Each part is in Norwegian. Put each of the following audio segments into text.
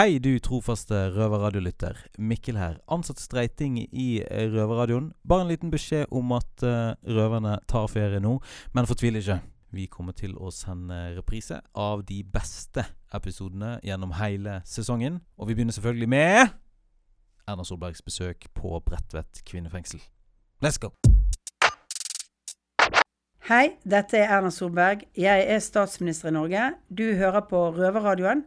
Hei, du trofaste røverradiolytter. Mikkel her. Ansatt streiting i Røverradioen. Bare en liten beskjed om at uh, røverne tar ferie nå, men fortvil ikke. Vi kommer til å sende reprise av de beste episodene gjennom hele sesongen. Og vi begynner selvfølgelig med Erna Solbergs besøk på Bredtvet kvinnefengsel. Let's go! Hei, dette er Erna Solberg. Jeg er statsminister i Norge. Du hører på Røverradioen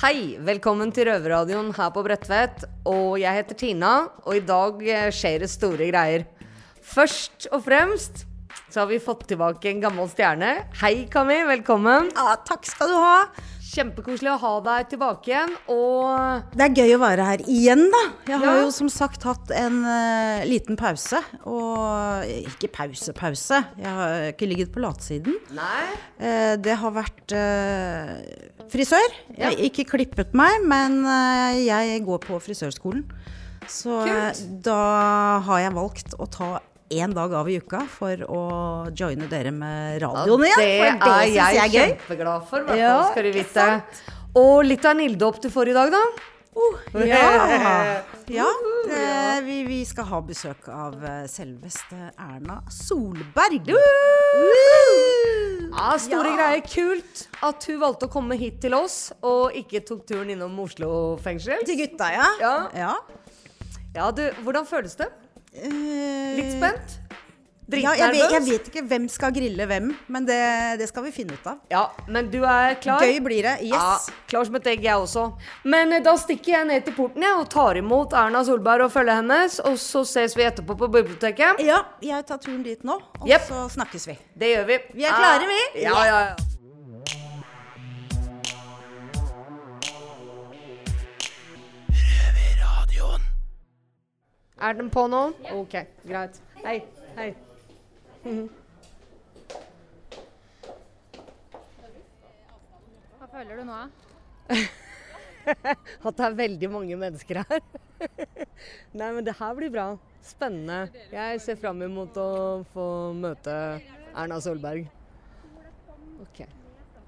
Hei, velkommen til Røverradioen her på Bredtvet. Og jeg heter Tina, og i dag eh, skjer det store greier. Først og fremst så har vi fått tilbake en gammel stjerne. Hei, Kami. Velkommen. Ja, takk skal du ha. Kjempekoselig å ha deg tilbake igjen. Og Det er gøy å være her igjen, da. Jeg har Ja. jo som sagt hatt en uh, liten pause. Og ikke pause, pause. Jeg har ikke ligget på latsiden. Nei. Uh, det har vært uh, frisør. Ja. Jeg har ikke klippet meg, men jeg går på frisørskolen. Så Kult. da har jeg valgt å ta én dag av i uka for å joine dere med radioen igjen. det for er det syns jeg jeg er kjempeglad for, hvert Ja, skal du vite. Og litt av en ilddåp du får i dag, da. Ja. ja det, vi, vi skal ha besøk av eh, selveste Erna Solberg. Ja, Store Ja. greier. Kult at hun valgte å komme hit til oss, og ikke tok turen innom Oslo fengsel. Til gutta, ja. Ja. ja. Ja, du, Hvordan føles det? Eh, Litt spent? Ja, jeg, vet, jeg vet ikke hvem skal grille hvem, men det, det skal vi finne ut av. Ja, men du er klar? Gøy blir det. Yes. Ja, klar som et egg, jeg også. Men eh, da stikker jeg ned til porten jeg, og tar imot Erna Solberg og følget hennes. Og så ses vi etterpå på biblioteket. Ja, jeg tar turen dit nå, og yep. så snakkes vi. Det gjør vi. Vi er klare, vi. Ja, ja, ja. Er den på nå? Ok, greit. Hei. Hei. Hva føler du nå? At det er veldig mange mennesker her. Nei, men det her blir bra. Spennende. Jeg ser fram imot å få møte Erna Solberg. Ok.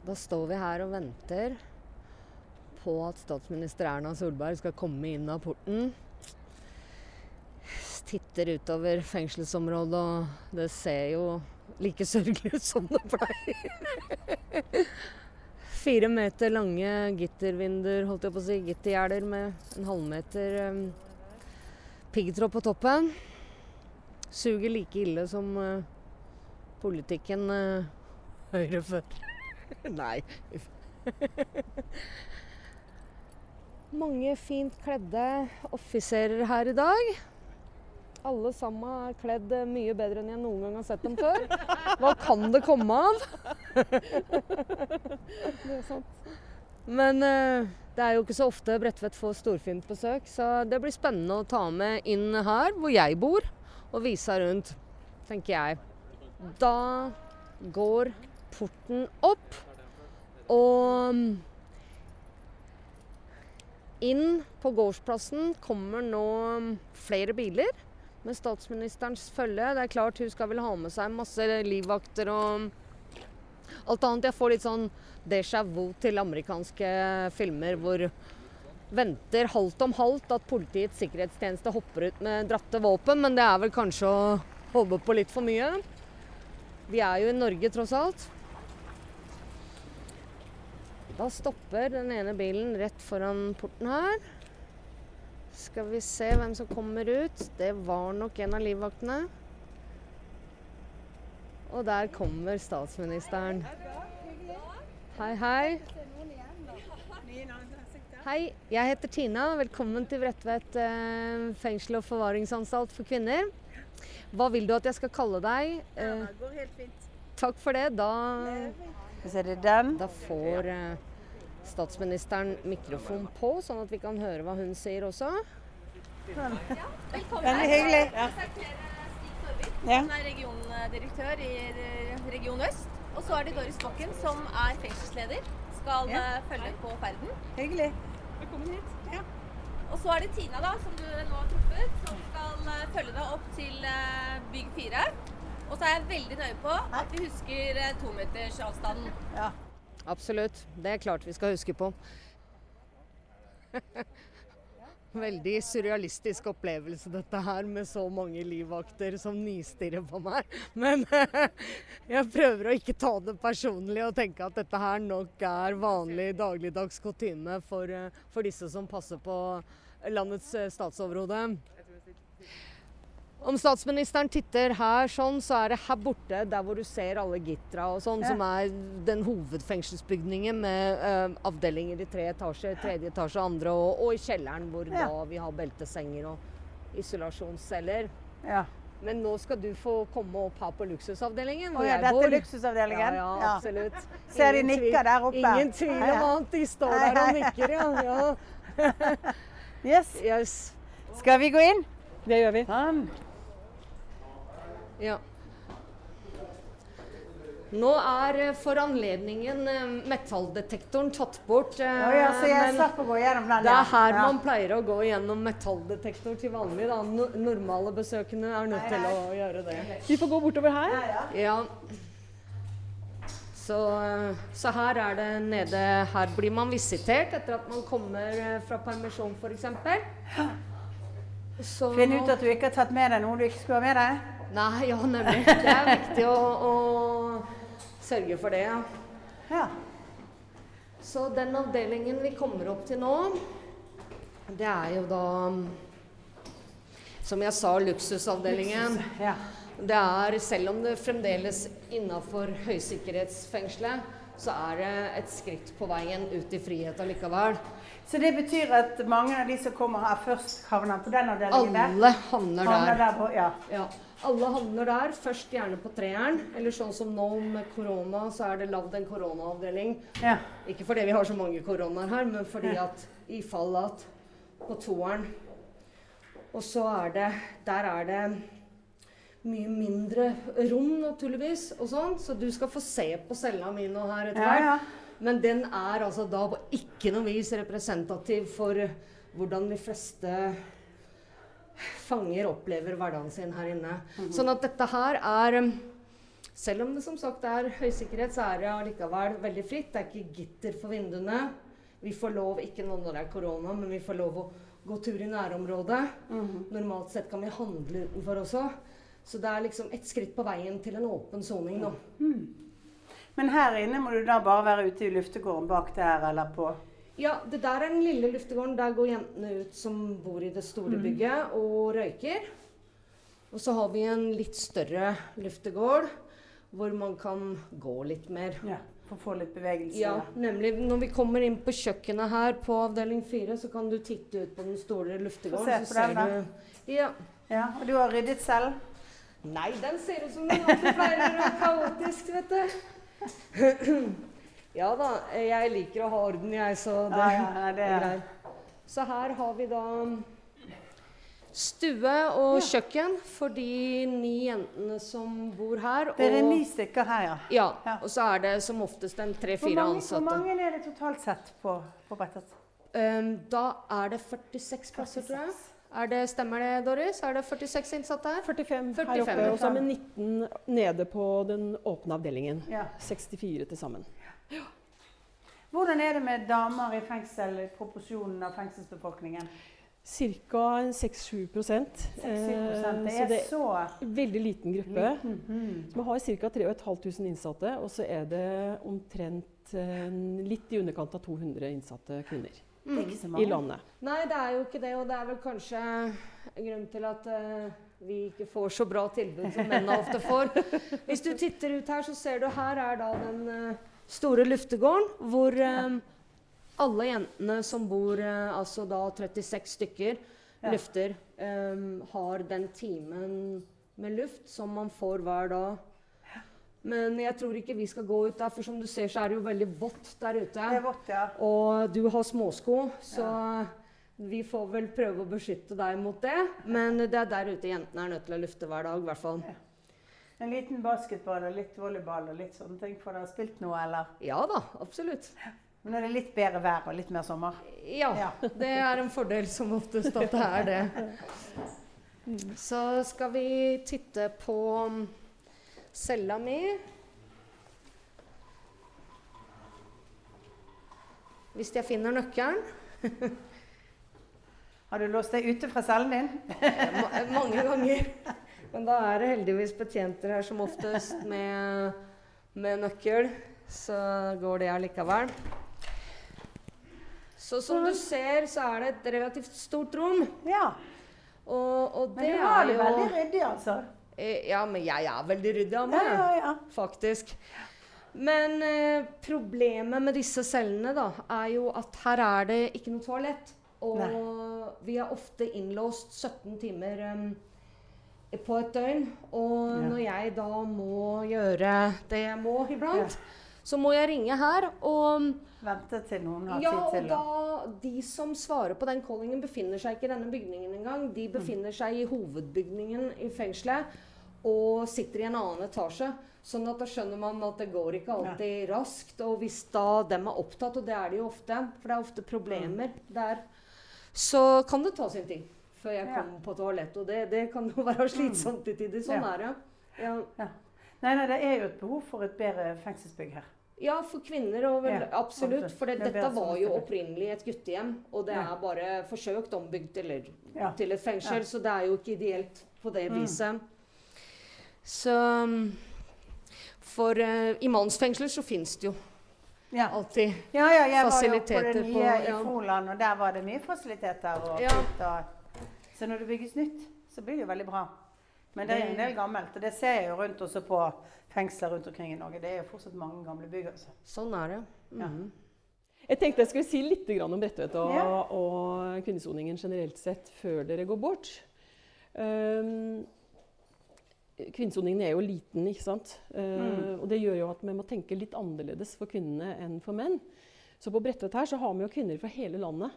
Da står vi her og venter på at statsminister Erna Solberg skal komme inn av porten. Titter utover fengselsområdet, og det ser jo like sørgelig ut som det pleier. Fire meter lange gittervinduer, holdt jeg på å si, gittergjerder med en halvmeter um, piggtråd på toppen. Suger like ille som uh, politikken uh, Høyre før. Nei. Mange fint kledde offiserer her i dag. Alle sammen er kledd eh, mye bedre enn jeg noen gang har sett dem før. Hva kan det komme av? Men eh, det er jo ikke så ofte Bredtvet får storfint besøk, så det blir spennende å ta med inn her hvor jeg bor, og vise rundt, tenker jeg. Da går porten opp, og mm, inn på gårdsplassen kommer nå mm, flere biler med statsministerens følge. Det er klart hun skal vel ha med seg masse livvakter og alt annet. Jeg får litt sånn déjà vu til amerikanske filmer hvor venter halvt om halvt at Politiets sikkerhetstjeneste hopper ut med dratte våpen, men det er vel kanskje å håpe på litt for mye. Vi er jo i Norge tross alt. Da stopper den ene bilen rett foran porten her. Skal vi se hvem som kommer ut. Det var nok en av livvaktene. Og der kommer statsministeren. Hei, hei. Hei, jeg heter Tina. Velkommen til Bredtvet eh, fengsel og forvaringsanstalt for kvinner. Hva vil du at jeg skal kalle deg? Det går helt fint. takk for det. Da, Så det den. da får eh, statsministeren mikrofon på, sånn at vi kan høre hva hun sier også. Veldig hyggelig. Ja. Ja. Som er regiondirektør i Region Øst. Og så er det Doris Bakken, som er fengselsleder. Skal Ja. eh, følge på ferden. Hyggelig. Velkommen hit. Og så er det Tina, da, som du nå har truffet, som skal eh, følge deg opp til eh, bygg fire. Og så er jeg veldig nøye på at vi husker tometersavstanden. Ja. Absolutt. Det er klart vi skal huske på. Veldig surrealistisk opplevelse dette her, med så mange livvakter som nistirrer på meg. Men jeg prøver å ikke ta det personlig og tenke at dette her nok er vanlig dagligdags kutyme for, eh, for disse som passer på landets eh, statsoverhode. Om statsministeren titter her sånn, så er det her borte, der hvor du ser alle gittra og sånn, Ja. som er den hovedfengselsbygningen med eh, avdelinger i tre etasjer, tredje etasje, andre, og, og i kjelleren hvor Ja. da vi har beltesenger og isolasjonsceller. ja. Men nå skal du få komme opp her på luksusavdelingen, Å hvor ja, jeg dette bor. er luksusavdelingen? Ja, ja, Ja. absolutt. Ser de nikker der oppe. Ingen tvil om annet. de står der og nikker, ja. ja. Yes. Yes. Skal vi gå inn? Det gjør vi. Sånn. Ja. Nå er eh, for anledningen eh, metalldetektoren tatt bort. Å ja, så jeg slapp å gå gjennom den. det er her Ja. man pleier å gå gjennom metalldetektor til vanlig. Da. No normale besøkende er nødt til å gjøre det. Vi får gå bortover her. Ja. Så, så her er det nede Her blir man visitert etter at man kommer fra permisjon, f.eks. Finn ut at du ikke har tatt med deg noe du ikke skulle ha med deg. Nei, ja, nemlig. Det er viktig å, å sørge for det, ja. Ja. Så den avdelingen vi kommer opp til nå, det er jo da Som jeg sa, luksusavdelingen. ja. Det er, selv om det fremdeles innafor høysikkerhetsfengselet, så er det et skritt på veien ut i frihet allikevel. Så det betyr at mange av de som kommer her først, havner på den avdelingen der? Alle havner Havner der. der på, ja. Ja, alle havner der. Først gjerne på treeren. Eller sånn som nå med korona, så er det lagd en koronaavdeling. ja. Ikke fordi vi har så mange koronaer her, men fordi at i fall at på toeren Og så er det Der er det mye mindre rom, naturligvis, og sånn. Så du skal få se på cella mi nå her etter Ja, hvert. ja. Men den er altså da på ikke noe vis representativ for hvordan de fleste fanger opplever hverdagen sin her inne. Sånn at dette her er um, Selv om det som sagt er høysikkerhet, så er det allikevel veldig fritt. Det er ikke gitter for vinduene. Vi får lov, ikke nå når det er korona, men vi får lov å gå tur i nærområdet. Normalt sett kan vi handle utenfor også. Så det er liksom et skritt på veien til en åpen soning nå. Men her inne må du da bare være ute i luftegården bak der, eller på Ja, det der er den lille luftegården. Der går jentene ut som bor i det store bygget og røyker. Og så har vi en litt større luftegård hvor man kan gå litt mer. Ja, for å få litt bevegelse. Ja, nemlig når vi kommer inn på kjøkkenet her på avdeling 4, så kan du titte ut på den store luftegården. Se på den, da. du Ja. Ja, Og du har ryddet selv? Nei, den ser ut som den alltid pleier å være kaotisk, vet du. Ja da, jeg liker å ha orden, jeg, så det, Ja, ja, ja, det er greit. Så her har vi da stue og kjøkken for de ni jentene som bor her. Det er og- ni stykker her, ja. Ja, Ja. og så er det som oftest en tre-fire ansatte. hvor mange er det totalt sett på, på Brettet? Um, da er det 46 plasser, tror jeg. Er det, stemmer det, Doris? Er det 46 innsatte her? 45, 45, her oppe, og så er vi 19 nede på den åpne avdelingen. Ja. 64 til sammen. Hvordan er det med damer i fengsel i proporsjonen av fengselsbefolkningen? Ca. 6-7 60 Eh, Det så er det så veldig liten gruppe. Mhm. Vi har ca. 3500 innsatte, og så er det omtrent eh, litt i underkant av 200 innsatte kvinner er så i landet. Nei, det er jo ikke det, og det er vel kanskje grunnen til at uh, vi ikke får så bra tilbud som mennene ofte får. Hvis du titter ut her, så ser du her er da den eh, store luftegården, hvor eh, alle jentene som bor, eh, altså da 36 stykker, Ja. lufter, eh, har den timen med luft som man får hver dag. Men jeg tror ikke vi skal gå ut der, for som du ser, så er det jo veldig vått der ute. Det er vått, ja. Og du har småsko, så vi får vel prøve å beskytte deg mot det. Men det er der ute jentene er nødt til å lufte hver dag, i hvert fall. En liten basketball og litt volleyball og litt sånne ting. Får dere spilt noe, eller? Ja da, absolutt. Men er det litt bedre vær og litt mer sommer. Ja, det er en fordel som oftest at det er det. Så skal vi titte på mm, cella mi. Hvis jeg finner nøkkelen. Har du låst deg ute fra cellen din? Mange ganger. Men da er det heldigvis betjenter her som oftest med, med nøkkel. Så går det allikevel. Så som du ser, så er det et relativt stort rom. Ja. Og, og Men du er jo veldig ryddig, altså. Eh, Ja, men jeg er veldig ryddig av meg, ja, ja. faktisk. Men eh, problemet med disse cellene da, er jo at her er det ikke noe toalett. Og vi er ofte innlåst 17 timer em, på et døgn. Og Ja. når jeg da må gjøre det jeg må iblant, så må jeg ringe her. Og Vente til noen har ja, tid og da de som svarer på den callingen, befinner seg ikke i denne bygningen engang. De befinner seg i hovedbygningen i fengselet og sitter i en annen etasje. Sånn at da skjønner man at det går ikke alltid raskt. Og hvis da dem er opptatt, og det er de jo ofte, for det er ofte problemer der, så kan det ta sin tid før jeg Ja. på toalettet. Og det, det kan jo være slitsomt til tider. Sånn er det. Ja. ja. Nei, nei, det er jo et behov for et bedre fengselsbygg her. Ja, for kvinner og vel, Ja, absolutt. For det, Det dette var jo opprinnelig et guttehjem, og det er bare forsøkt ombygd eller, Ja. til et fengsel, Ja. så det er jo ikke ideelt på det Mm. viset. Så For uh, i mannsfengsler så fins det jo alltid Ja, ja, jeg var jo på det nye på- i. Froland, og der var det mye fasiliteter. Og og, så når det bygges nytt, så blir det jo veldig bra. Men det er en del gammelt, og det ser jeg jo rundt også på fengsler rundt omkring i Norge. Det er jo fortsatt mange gamle bygg. altså. Sånn er det. Ja. Mhm. Jeg tenkte jeg skulle si litt om Bredtvet og, Ja. og kvinnesoningen generelt sett før dere går bort. Um, kvinnesoningen er jo liten, ikke sant? Uh, og det gjør jo at vi må tenke litt annerledes for kvinnene enn for menn. Så på Bredtvet her så har vi jo kvinner fra hele landet.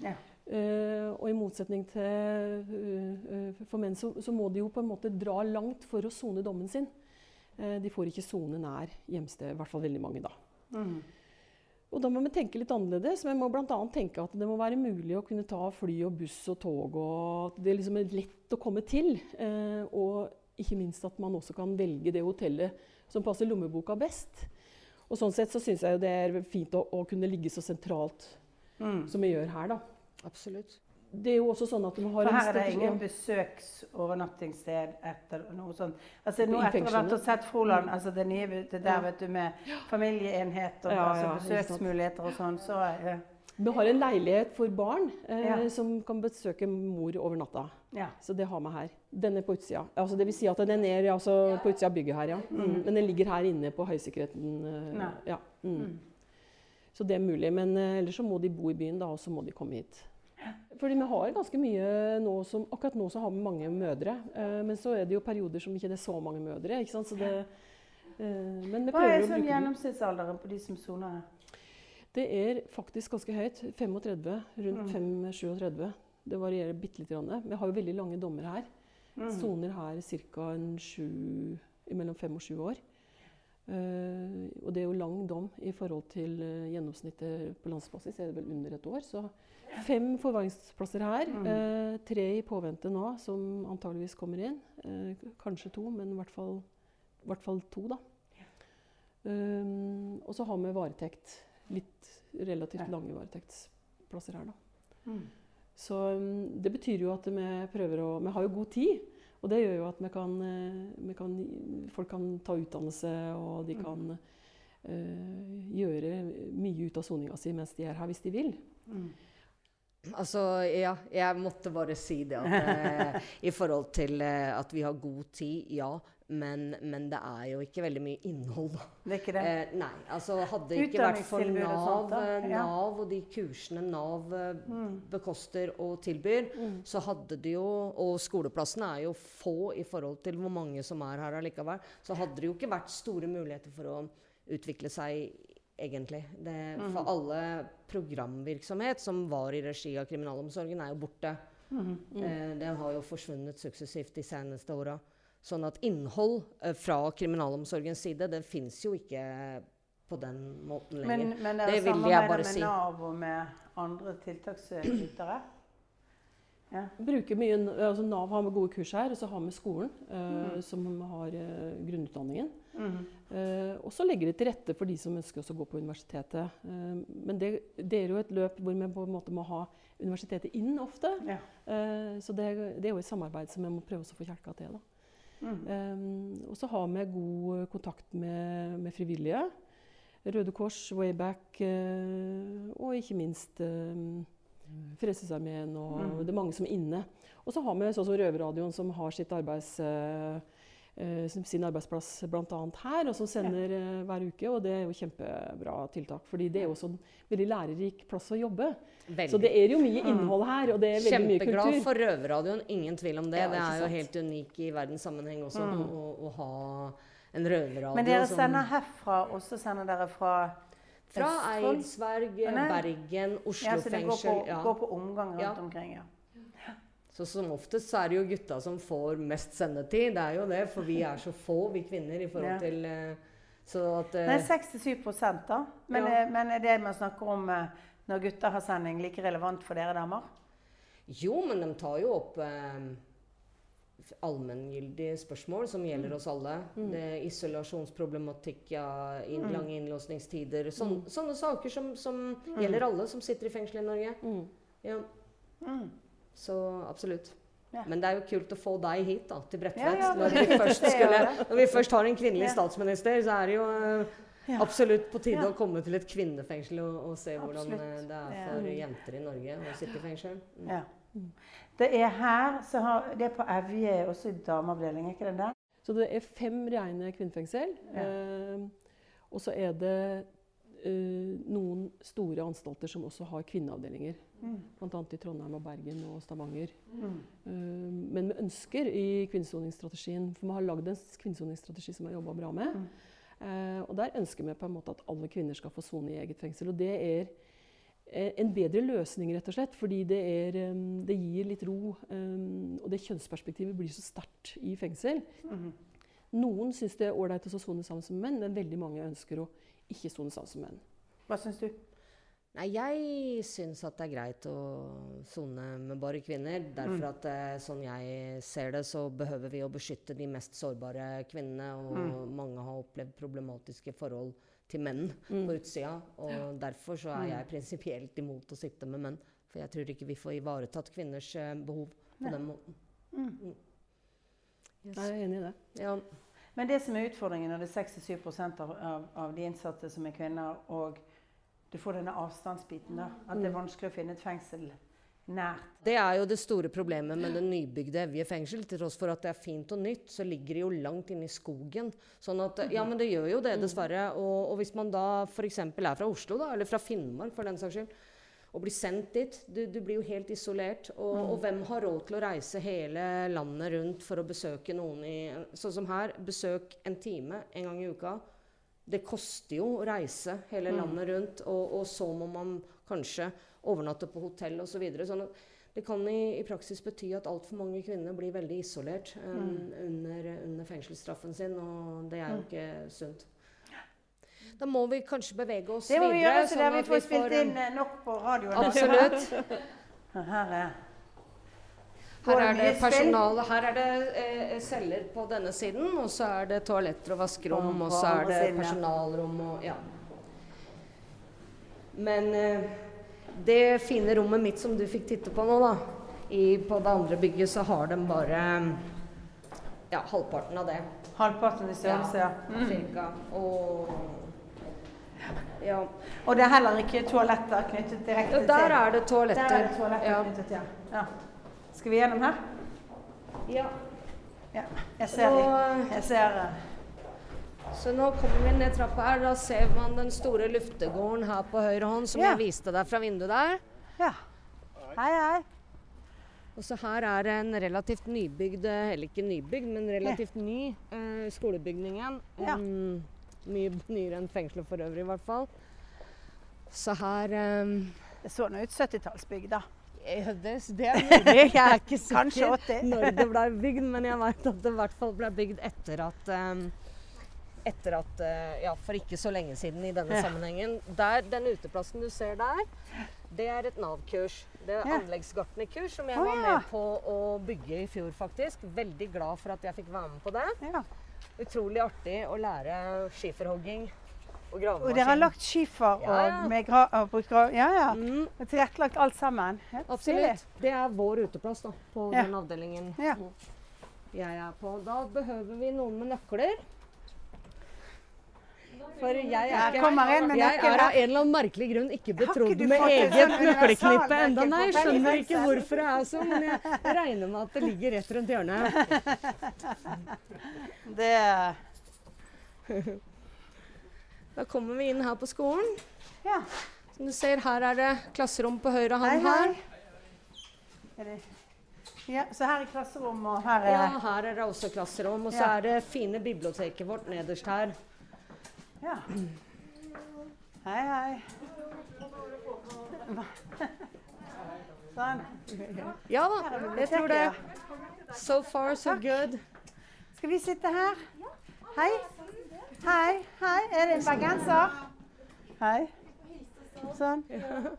Ja. Eh, og i motsetning til eh, eh, for menn, så, så må de jo på en måte dra langt for å sone dommen sin. De får ikke sone nær hjemstedet, i hvert fall veldig mange da. Mm. Og da må vi tenke litt annerledes. Vi må bl.a. tenke at det må være mulig å kunne ta fly og buss og tog, og at det liksom er lett å komme til. Eh, og ikke minst at man også kan velge det hotellet som passer lommeboka best. Og sånn sett så syns jeg jo det er fint å, å kunne ligge så sentralt Mm. som vi gjør her, da. Absolutt. Det er jo også sånn at vi har For en her er det ingen besøksovernattingssted etter noe sånt. Altså nå etter å ha vært og sett Froland, altså det nye det der Ja. vet du med familieenhet og Ja, ja, altså, besøksmuligheter og sånn, så ja. Vi har en leilighet for barn eh, Ja. som kan besøke mor over natta. ja. Så det har vi her. Den er på utsida. Altså, det vil si at den er altså, på utsida av bygget her, ja. Mm. Men den ligger her inne på høysikkerheten. eh, ja. Mm. Så det er mulig. Men eh, ellers så må de bo i byen, da, og så må de komme hit. Fordi vi har ganske mye nå som Akkurat nå så har vi mange mødre. eh, men så er det jo perioder som ikke det er så mange mødre. ikke sant? Så det, eh, men vi Hva er sånn gjennomsnittsalderen på de som soner her? Det er faktisk ganske høyt. 35. Rundt Mm. 5-37. Det varierer bitte litt. grann. Vi har jo veldig lange dommer her. Mm. Soner her ca. mellom fem og sju år. Eh, og det er jo lang dom i forhold til eh, gjennomsnittet på landsbasis. er det vel under et år. Så fem forvaringsplasser her. Mm. eh, tre i påvente nå, som antageligvis kommer inn. Kanskje to, men i hvert fall, i hvert fall to, da. Um, og så har vi varetekt. Litt relativt lange varetektsplasser her, da. Mm. Så um, det betyr jo at vi prøver å Vi har jo god tid. Og det gjør jo at vi kan, eh, vi kan Folk kan ta utdannelse, og de Mm. kan eh, gjøre mye ut av soninga si mens de er her, hvis de vil. Mm. Altså, ja, jeg måtte bare si det at eh, i forhold til eh, at vi har god tid, ja. Men, men det er jo ikke veldig mye innhold. Det er ikke det? Eh, nei. altså Hadde det ikke vært for Utdanningstilbud og Nav, sånt, eh, Ja. Nav og de kursene Nav eh, Mm. bekoster og tilbyr, så hadde det jo Og skoleplassene er jo få i forhold til hvor mange som er her allikevel. Så hadde det jo ikke vært store muligheter for å utvikle seg egentlig. Det, Mhm. For alle programvirksomhet som var i regi av kriminalomsorgen, er jo borte. Mhm. Eh, det har jo forsvunnet suksessivt de seneste åra. Sånn at innhold eh, fra kriminalomsorgens side, det fins jo ikke på den måten lenger. Men, men det, det vil jeg samarbeider bare med. Nav og med andre tiltaksytere? Ja. Bruker mye, altså Nav har med gode kurs her, og så har vi skolen, eh, som har eh, grunnutdanningen. Mm. Eh, og så legger de til rette for de som ønsker å gå på universitetet. Eh, men det, det er jo et løp hvor vi på en måte må ha universitetet inn ofte. Ja. Eh, så det, det er jo et samarbeid som vi må prøve å få kjelka til. Da. Mhm. Eh, og så har vi god kontakt med, med frivillige. Røde Kors, Wayback eh, og ikke minst eh, Frelsesarmeen. Og mm. det er mange som er inne. Og så har vi sånn som Røverradioen, som har sitt arbeids, eh, sin arbeidsplass bl.a. her, og som sender eh, hver uke. Og det er jo kjempebra tiltak, fordi det er jo også en veldig lærerik plass å jobbe. Veldig. Så det er jo mye innhold her, og det er veldig mye kultur. Kjempeglad for Røverradioen, ingen tvil om det. Ja, det er jo helt unik i verdenssammenheng også Mm. å, å ha en røverradio Men dere som sender herfra, og så sender dere fra Fra? Eidsberg, Bergen, Oslo ja, så det går fengsel. på, ja. går på omgang rundt Ja. omkring, ja. Så som oftest så er det jo gutta som får mest sendetid. Det er jo det, for vi er så få, vi kvinner, i forhold til eh, Så at Det Nei, 67 da. Men, Ja. eh, men er det man snakker om eh, når gutter har sending, like relevant for dere damer? Jo, men de tar jo opp eh, allmenngyldige spørsmål som gjelder Mm. oss alle. Det er isolasjonsproblematikk, ja, inn, Mm. lange innlåsningstider. sån, Mm. Sånne saker som, som Mm. gjelder alle som sitter i fengsel i Norge. Mm. Ja, Mm. Så absolutt. Ja. Men det er jo kult å få deg hit, da, til Bredtvet. Ja, ja, når, når vi først har en kvinnelig Ja. statsminister, så er det jo uh, Ja. absolutt på tide Ja. å komme til et kvinnefengsel og, og se hvordan Absolutt. eh, det er for jenter i Norge å sitte i fengsel. Mm. Ja. Det er her, så har, det er på Evje også i dameavdeling, ikke det der? Så det er fem rene kvinnefengsel. Ja. Eh, og så er det noen store anstalter som også har kvinneavdelinger. Mm. Bl.a. i Trondheim og Bergen og Stavanger. Mm. Eh, men vi ønsker i kvinnesoningsstrategien For vi har lagd en kvinnesoningsstrategi som vi har jobba bra med. Mm. Eh, og der ønsker vi på en måte at alle kvinner skal få sone i eget fengsel. Og det er eh, en bedre løsning, rett og slett, fordi det, er, eh, det gir litt ro. eh, og det kjønnsperspektivet blir så sterkt i fengsel. Mhm. Noen syns det er ålreit å sone sammen som menn, men veldig mange ønsker å ikke sone sammen som menn. Hva syns du? Nei, jeg syns at det er greit å sone med bare kvinner. Derfor Mm. at eh, sånn jeg ser det, så behøver vi å beskytte de mest sårbare kvinnene. Og Mm. mange har opplevd problematiske forhold til menn Mm. på utsida. Og derfor så er Mm. jeg prinsipielt imot å sitte med menn. For jeg tror ikke vi får ivaretatt kvinners eh, behov på Nei. den måten. Mm. Yes. Jeg er enig i det. Ja. Men det som er utfordringen når det er 67 av, av, av de innsatte som er kvinner, og du får denne avstandsbiten, da, at det er vanskelig å finne et fengsel nært. Det er jo det store problemet med det nybygde Evje fengsel. Til tross for at det er fint og nytt, så ligger det jo langt inne i skogen. Sånn at, ja, men det gjør jo det, dessverre. Og, og hvis man da f.eks. er fra Oslo, da, eller fra Finnmark for den saks skyld, og bli sendt dit Du, du blir jo helt isolert. Og, og hvem har råd til å reise hele landet rundt for å besøke noen i Sånn som her, besøk en time en gang i uka. Det koster jo å reise hele landet rundt, og, og så må man kanskje overnatte på hotell osv. Så videre. sånn at det kan i, i praksis bety at altfor mange kvinner blir veldig isolert um, under, under fengselsstraffen sin, og det er jo ikke sunt. Da må vi kanskje bevege oss Det må vi videre. gjøre, så der vi får spilt inn eh, nok på radioen. Absolutt. Her er Her er det personale. Her er det eh, celler på denne siden, og så er det toaletter og vaskerom, og så er det personalrom og ja. Men eh, det fine rommet mitt som du fikk titte på nå, da, i, på det andre bygget, så har de bare ja, halvparten av det. halvparten i størrelse, ja. Cirka. Og ja. Og det er heller ikke toaletter knyttet direkte til der er det toaletter. Der er det toaletter Ja. knyttet, ja. ja. Skal vi gjennom her? Ja. Ja, jeg ser det. Jeg ser. Så nå kommer vi ned trappa her. Da ser man den store luftegården her på høyre hånd, som Ja. jeg viste deg fra vinduet der. Ja. Hei, hei. Og så her er en relativt nybygd, eh, eller ikke nybygd, men relativt ny eh, skolebygningen. Ja. Mye nyere enn fengselet for øvrig, i hvert fall. Så her um, Det så nå ut 70-tallsbygg, da. eh, det, det er mulig. Jeg er ikke sikker når det ble bygd, men jeg vet at det i hvert fall ble bygd etter at um, etter at, eh, ja, For ikke så lenge siden i denne Ja. sammenhengen. Der, Den uteplassen du ser der, det er et Nav-kurs. Det er Ja. anleggsgartnerkurs som jeg oh, var ja. med på å bygge i fjor, faktisk. Veldig glad for at jeg fikk være med på det. Ja. Utrolig artig å lære skiferhogging og Og dere har lagt skifer Ja, og med gra og brukt gra Ja, ja. Mm, Og tilrettelagt alt sammen. Helt stilig. absolutt. Det er vår uteplass da, på Ja. den avdelingen Ja. jeg er på. Da behøver vi noen med nøkler. For jeg er, ikke, med jeg er av en eller annen merkelig grunn ikke betrodd du med eget nøkkelknippe ennå. Nei, skjønner ikke hvorfor det er sånn, men jeg regner med at det ligger rett rundt hjørnet. Det Da kommer vi inn her på skolen. Ja. Som du ser, her er det klasserom på høyre hånd her. hei. Er Ja, så her er klasserom, og her er Ja, her er det også klasserom. Og så Ja. er det fine biblioteket vårt nederst her. Ja. Hei, hei. Sånn. Ja da, jeg tror det. So far, so good. Skal vi sitte her? Hei. Hei, hei. Er det en bergenser? Hei. Sånn.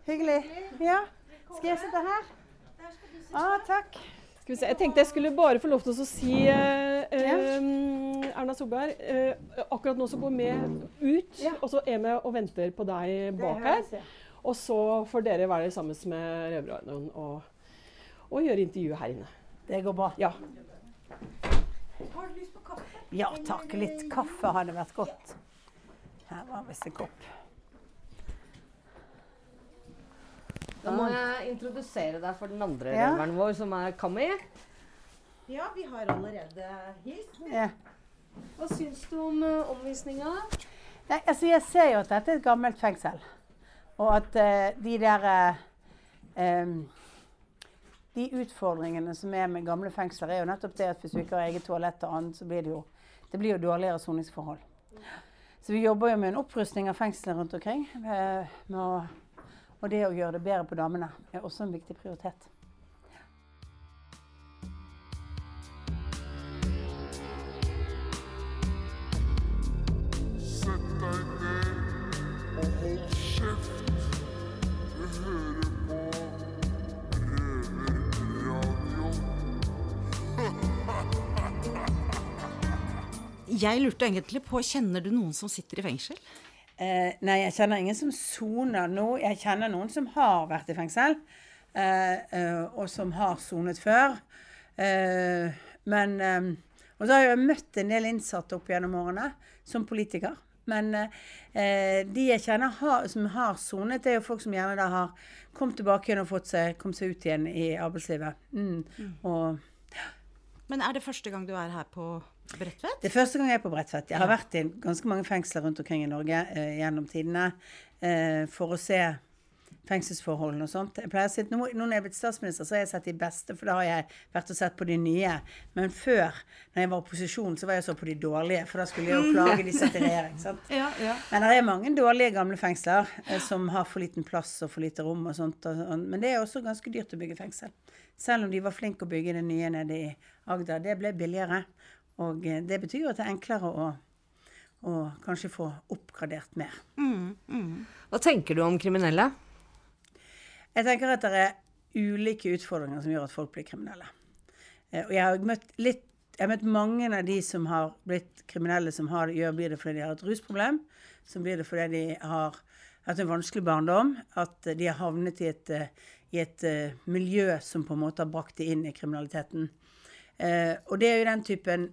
Hyggelig. Ja. Skal jeg sitte her? Ah, takk. Skal vi se. Jeg tenkte jeg skulle bare få lov til å si eh, eh, Erna Solberg, eh, akkurat nå så går vi ut, Ja. og så er vi og venter på deg bak her. Og så får dere være sammen med Røverradioen og, og gjøre intervju her inne. Det går bra. Ja. Ja takk. Litt kaffe hadde vært godt. Her var visst en kopp. Da må jeg introdusere deg for den andre Ja. røveren vår, som er Kami. Ja, vi har allerede hilst. Ja. Hva syns du om uh, omvisninga? Altså jeg ser jo at dette er et gammelt fengsel. Og at uh, de der uh, um, De utfordringene som er med gamle fengsler, er jo nettopp det at hvis du ikke har eget toalett og annet, så blir det jo, det blir jo dårligere soningsforhold. Så vi jobber jo med en opprustning av fengslene rundt omkring. Med, med å, og det å gjøre det bedre på damene er også en viktig prioritet. Jeg lurte egentlig på, kjenner du noen som sitter i fengsel? Eh, nei, jeg kjenner ingen som soner nå. Jeg kjenner noen som har vært i fengsel, eh, eh, og som har sonet før. Eh, men eh, Og så har jeg møtt en del innsatte opp gjennom årene som politiker. Men eh, de jeg kjenner har, som har sonet, det er jo folk som gjerne da har kommet tilbake igjen og fått seg, kommet seg ut igjen i arbeidslivet. Mm. Og Men er det første gang du er her på Bredtvet? Det er første gang jeg er på Bredtvet. Jeg har vært i ganske mange fengsler rundt omkring i Norge eh, gjennom tidene eh, for å se fengselsforholdene og sånt. Jeg pleier å si at nå, nå når jeg er blitt statsminister, så har jeg sett de beste, for da har jeg vært og sett på de nye. Men før, når jeg var i opposisjon, så var jeg så på de dårlige, for da skulle jeg jo plage de satt i regjering. sant? Ja, ja. Men det er mange dårlige gamle fengsler eh, som har for liten plass og for lite rom og sånt. Og, og, men det er også ganske dyrt å bygge fengsel. Selv om de var flinke å bygge det nye nede i Agder. Det ble billigere. Og eh, det betyr jo at det er enklere å, å kanskje få oppgradert mer. Hva tenker du om kriminelle? Jeg tenker at det er ulike utfordringer som gjør at folk blir kriminelle. Eh, Og jeg har møtt litt jeg har møtt mange av de som har blitt kriminelle, som har, gjør, blir det fordi de har et rusproblem. Som blir det fordi de har hatt en vanskelig barndom. At de har havnet i et, eh, i et eh, miljø som på en måte har brakt de inn i kriminaliteten. Og det er jo den typen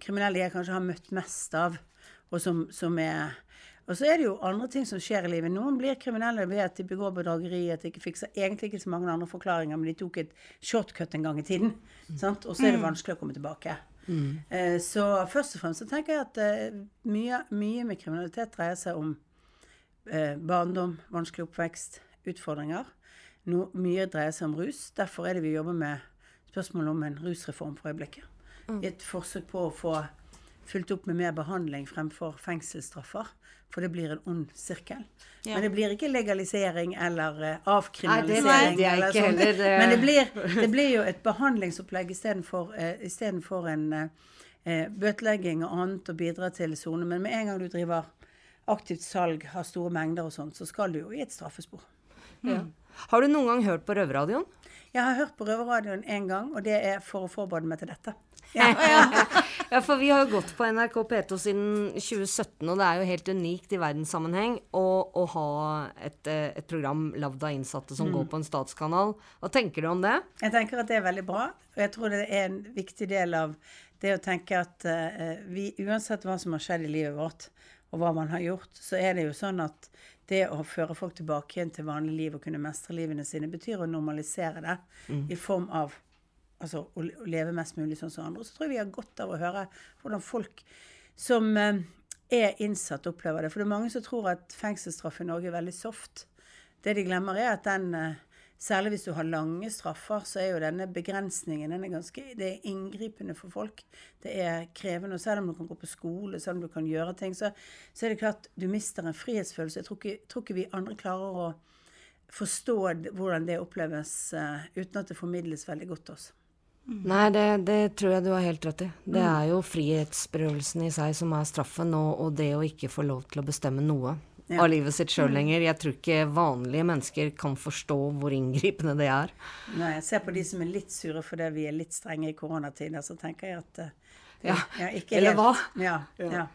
kriminelle jeg kanskje har møtt mest av. Og som, som er og så er det jo andre ting som skjer i livet. Noen blir kriminelle ved at de begår bedrageri, at de ikke fikser egentlig ikke så mange andre forklaringer, men de tok et shortcut en gang i tiden. Sant? Og så er det vanskelig å komme tilbake. Mm. Eh, så først og fremst så tenker jeg at eh, mye, mye med kriminalitet dreier seg om eh, barndom, vanskelig oppvekst, utfordringer. No, mye dreier seg om rus. Derfor er det vi jobber med spørsmålet om en rusreform for øyeblikket. I et forsøk på å få fulgt opp med mer behandling fremfor fengselsstraffer. For det blir en ond sirkel. Ja. Men det blir ikke legalisering eller avkriminalisering. Nei, avkriminalisering. det eller ikke sånt. heller, eh. Men det blir, det blir jo et behandlingsopplegg istedenfor uh, istedenfor en eh, eh, bøtelegging og annet og bidra til sone. Men med en gang du driver aktivt salg, har store mengder og sånt, så skal du jo i et straffespor. Ja. Har du noen gang hørt på Røverradioen? Jeg har hørt på Røverradioen én gang, og det er for å forberede meg til dette. Ja, for vi har jo gått på NRK P2 siden 2017, og det er jo helt unikt i verdenssammenheng å, å ha et, eh, et program lagd av innsatte som Mm. går på en statskanal. Hva tenker du om det? Jeg tenker at det er veldig bra, og jeg tror det er en viktig del av det å tenke at uh, vi, uansett hva som har skjedd i livet vårt, og hva man har gjort, så er det jo sånn at det å føre folk tilbake igjen til vanlig liv og kunne mestre livene sine, betyr å normalisere det Mm. i form av altså, å, leve mest mulig sånn som andre. Og så tror jeg vi har godt av å høre hvordan folk som eh, er innsatt, opplever det. For det er mange som tror at fengselsstraff i Norge er veldig soft. Det de glemmer, er at den eh, Særlig hvis du har lange straffer, så er jo denne begrensningen den er ganske, det er inngripende for folk. Det er krevende. Og selv om du kan gå på skole, selv om du kan gjøre ting, så, så er det klart du mister en frihetsfølelse. Jeg tror ikke, tror ikke vi andre klarer å forstå hvordan det oppleves uh, uten at det formidles veldig godt oss. Nei, det, det tror jeg du har helt rett i. Det Mm. er jo frihetsberøvelsen i seg som er straffen, og, og det å ikke få lov til å bestemme noe Ja. av livet sitt sjøl Mm. lenger. Jeg tror ikke vanlige mennesker kan forstå hvor inngripende det er. Når jeg ser på de som er litt sure fordi vi er litt strenge i koronatider, så tenker jeg at eh, Ja, ikke eller hva? Ja, Ja. ja.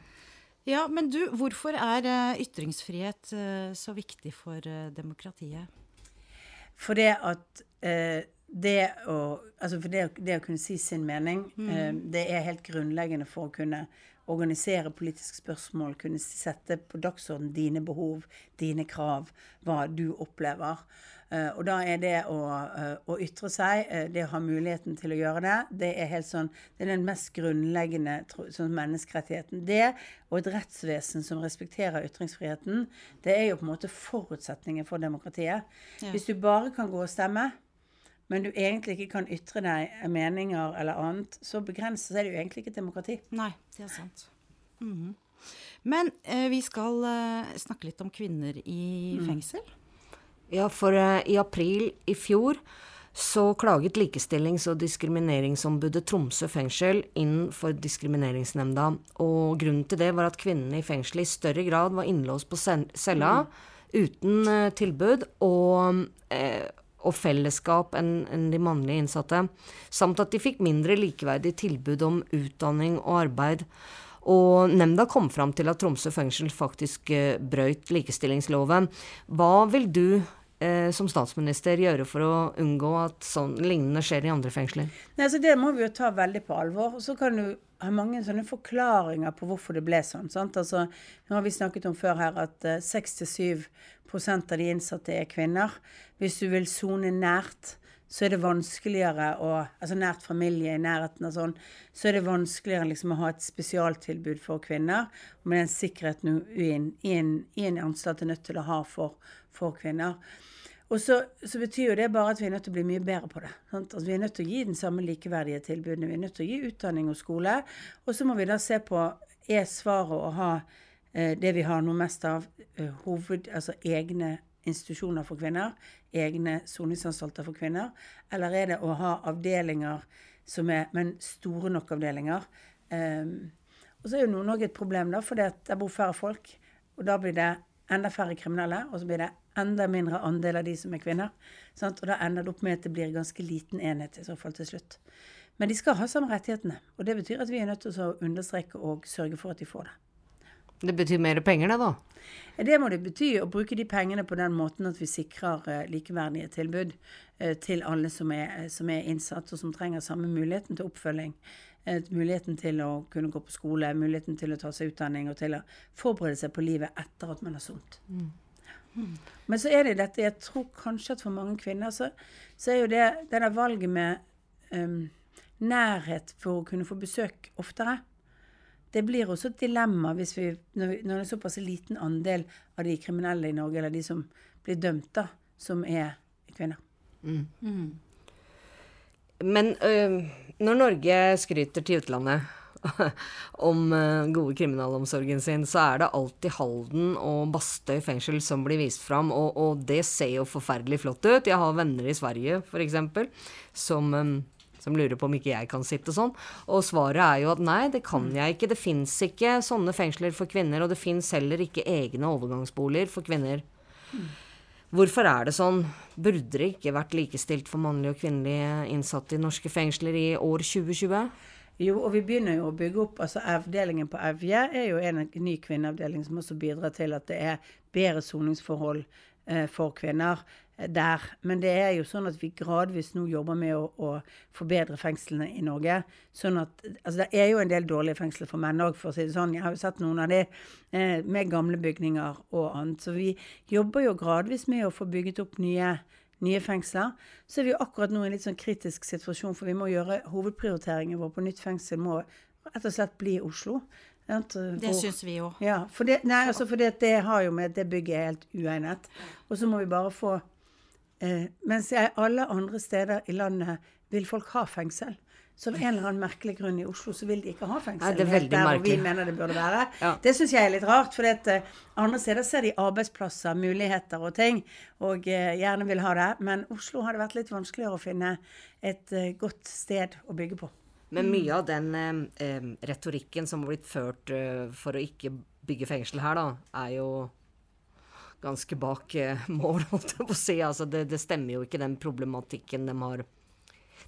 Ja, men du, hvorfor er eh, ytringsfrihet eh, så viktig for demokratiet? For det at eh, det å Altså det, det å kunne si sin mening, Mm. eh, det er helt grunnleggende for å kunne organisere politiske spørsmål, kunne sette på dagsorden dine behov, dine krav, hva du opplever. Eh, og da er det å, eh, å ytre seg, det å ha muligheten til å gjøre det, det er helt sånn Det er den mest grunnleggende sånn menneskerettigheten. Det og et rettsvesen som respekterer ytringsfriheten, det er jo på en måte forutsetningen for demokratiet. Ja. Hvis du bare kan gå og stemme, men du egentlig ikke kan ytre deg meninger eller annet, så begrenser så er det jo egentlig ikke et demokrati. Nei, det er sant. Mhm. Men eh, vi skal eh, snakke litt om kvinner i Mm. fengsel. Ja, for eh, i april i fjor så klaget Likestillings- og diskrimineringsombudet Tromsø fengsel inn for Diskrimineringsnemnda. Og grunnen til det var at kvinnene i fengselet i større grad var innlåst på cella cella uten eh, tilbud og, eh, og fellesskap enn en de mannlige innsatte. Samt at de fikk mindre likeverdig tilbud om utdanning og arbeid. Og nemnda kom fram til at Tromsø fengsel faktisk eh, brøyt likestillingsloven. Hva vil du eh, som statsminister gjøre for å unngå at sånn lignende skjer i andre fengsler? Nei, så Det må vi jo ta veldig på alvor. Så kan du ha mange sånne forklaringer på hvorfor det ble sånn. sant? Altså, nå har vi snakket om før her at seks 6-7 av de innsatte er kvinner. Hvis du vil sone nært, så er det vanskeligere å Altså nært familie i nærheten og sånn, så er det vanskeligere liksom å ha et spesialtilbud for kvinner. Med den sikkerheten du en, anstalt er nødt til å ha for, for kvinner. Og så, så betyr jo det bare at vi er nødt til å bli mye bedre på det. Altså, vi er nødt til å gi den samme likeverdige tilbudene. Vi er nødt til å gi utdanning og skole. Og så må vi da se på er svaret å ha det vi har noe mest av, eh, hoved, altså egne institusjoner for kvinner, egne soningsanstalter for kvinner, eller er det å ha avdelinger som er, men store nok avdelinger. Um, og så er jo Nord-Norge et problem, da, for der bor færre folk. Og da blir det enda færre kriminelle, og så blir det enda mindre andel av de som er kvinner. Sant? Og da ender det opp med at det blir en ganske liten enhet i så fall til slutt. Men de skal ha samme rettighetene. Og det betyr at vi er nødt til å understreke og sørge for at de får det. Det betyr mer penger, det, da? Det må det bety, å bruke de pengene på den måten at vi sikrer eh, likeverdige tilbud eh, til alle som er, eh, som er innsatt, og som trenger samme muligheten til oppfølging. Muligheten til å kunne gå på skole, muligheten til å ta seg utdanning og til å forberede seg på livet etter at man har sonet. Men så er det dette Jeg tror kanskje at for mange kvinner så, så er jo det det der valget med um, nærhet for å kunne få besøk oftere. Det blir også et dilemma hvis vi, når, vi, når det er såpass liten andel av de kriminelle i Norge, eller de som blir dømt, da, som er kvinner. Men øh, når Norge skryter til utlandet om ø, gode kriminalomsorgen sin, så er det alltid Halden og Bastøy fengsel som blir vist fram, og, og det ser jo forferdelig flott ut. Jeg har venner i Sverige, f.eks., som som lurer på om ikke jeg kan sitte sånn. Og svaret er jo at nei, det kan jeg ikke. Det fins ikke sånne fengsler for kvinner, og det fins heller ikke egne overgangsboliger for kvinner. Hvorfor er det sånn? Burde det ikke vært likestilt for mannlige og kvinnelige innsatte i norske fengsler i år 2020? Jo, og vi begynner jo å bygge opp altså Avdelingen på Evje er jo en ny kvinneavdeling som også bidrar til at det er bedre soningsforhold eh, for kvinner der. Men det er jo sånn at vi gradvis nå jobber med å, å forbedre fengslene i Norge. Sånn at, altså Det er jo en del dårlige fengsler for menn òg, for å si det sånn. Jeg har jo sett noen av de eh, med gamle bygninger og annet. Så vi jobber jo gradvis med å få bygget opp nye nye fengsler, så er vi jo akkurat nå i en litt sånn kritisk situasjon, for vi må gjøre hovedprioriteringen vår på nytt fengsel må rett og slett bli Oslo. Det syns vi jo. Ja, for det, nei, altså for det, det har jo med det bygget er helt uegnet. Og så må vi bare få eh, Mens jeg, alle andre steder i landet vil folk ha fengsel. Så av en eller annen merkelig grunn i Oslo så vil de ikke ha fengsel. Ja, det er veldig der hvor vi merkelig. mener det burde være. Ja. Det syns jeg er litt rart, for eh, andre steder ser de arbeidsplasser, muligheter og ting, og eh, gjerne vil ha det. Men Oslo har det vært litt vanskeligere å finne et eh, godt sted å bygge på. Men mye av den eh, eh, retorikken som har blitt ført for å ikke bygge fengsel her, da, er jo ganske bak eh, mål, holdt jeg på å si. Altså, det, det stemmer jo ikke, den problematikken de har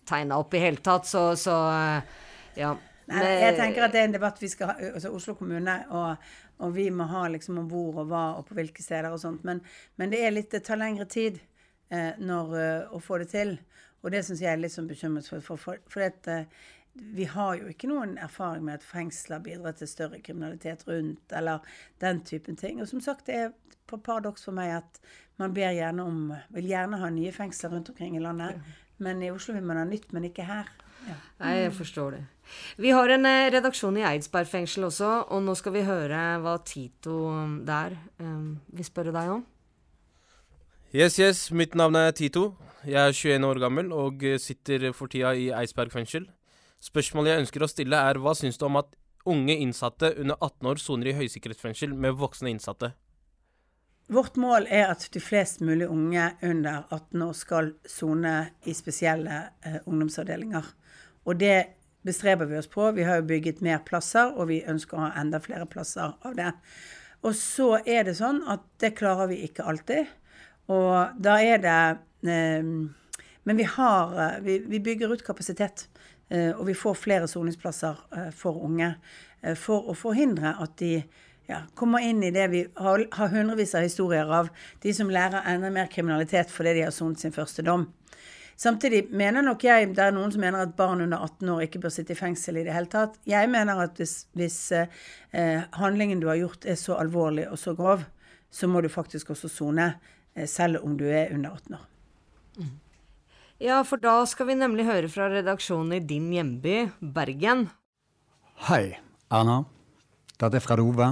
tegna opp i hele tatt. Så, så eh, ja. Nei, jeg tenker at det er en debatt vi skal ha, altså Oslo kommune, og, og vi må ha liksom om hvor og hva og på hvilke steder og sånt. Men, men det er litt, det tar lengre tid eh, når, å få det til. Og det syns jeg er litt sånn bekymret for. For, for, for at, eh, vi har jo ikke noen erfaring med at fengsler bidrar til større kriminalitet rundt, eller den typen ting. Og som sagt, det er paradoks for meg at man ber gjerne om, vil gjerne ha nye fengsler rundt omkring i landet. Men i Oslo vil man ha nytt, men ikke her. Ja. Nei, jeg forstår det. Vi har en eh, redaksjon i Eidsberg fengsel også, og nå skal vi høre hva Tito um, der um, vil spørre deg om. Yes, yes. Mitt navn er Tito. Jeg er 21 år gammel og eh, sitter for tida i Eidsberg fengsel. Spørsmålet jeg ønsker å stille er hva syns du om at unge innsatte under 18 år soner i høysikkerhetsfengsel med voksne innsatte? Vårt mål er at de flest mulig unge under 18 år skal sone i spesielle eh, ungdomsavdelinger. Og det bestreber vi oss på. Vi har jo bygget mer plasser, og vi ønsker å ha enda flere plasser av det. Og så er det sånn at det klarer vi ikke alltid. Og da er det eh, Men vi har eh, vi, vi bygger ut kapasitet. eh, og vi får flere soningsplasser eh, for unge. eh, for å forhindre at de ja, kommer inn i det vi har, har hundrevis av historier av. De som lærer enda mer kriminalitet fordi de har sonet sin første dom. Samtidig mener nok jeg, det er noen som mener at barn under 18 år ikke bør sitte i fengsel i det hele tatt. Jeg mener at hvis, hvis eh, handlingen du har gjort er så alvorlig og så grov, så må du faktisk også sone, eh, selv om du er under 18 år. Ja, for da skal vi nemlig høre fra redaksjonen i din hjemby, Bergen. Hei, Erna. Dette er Fred Ove.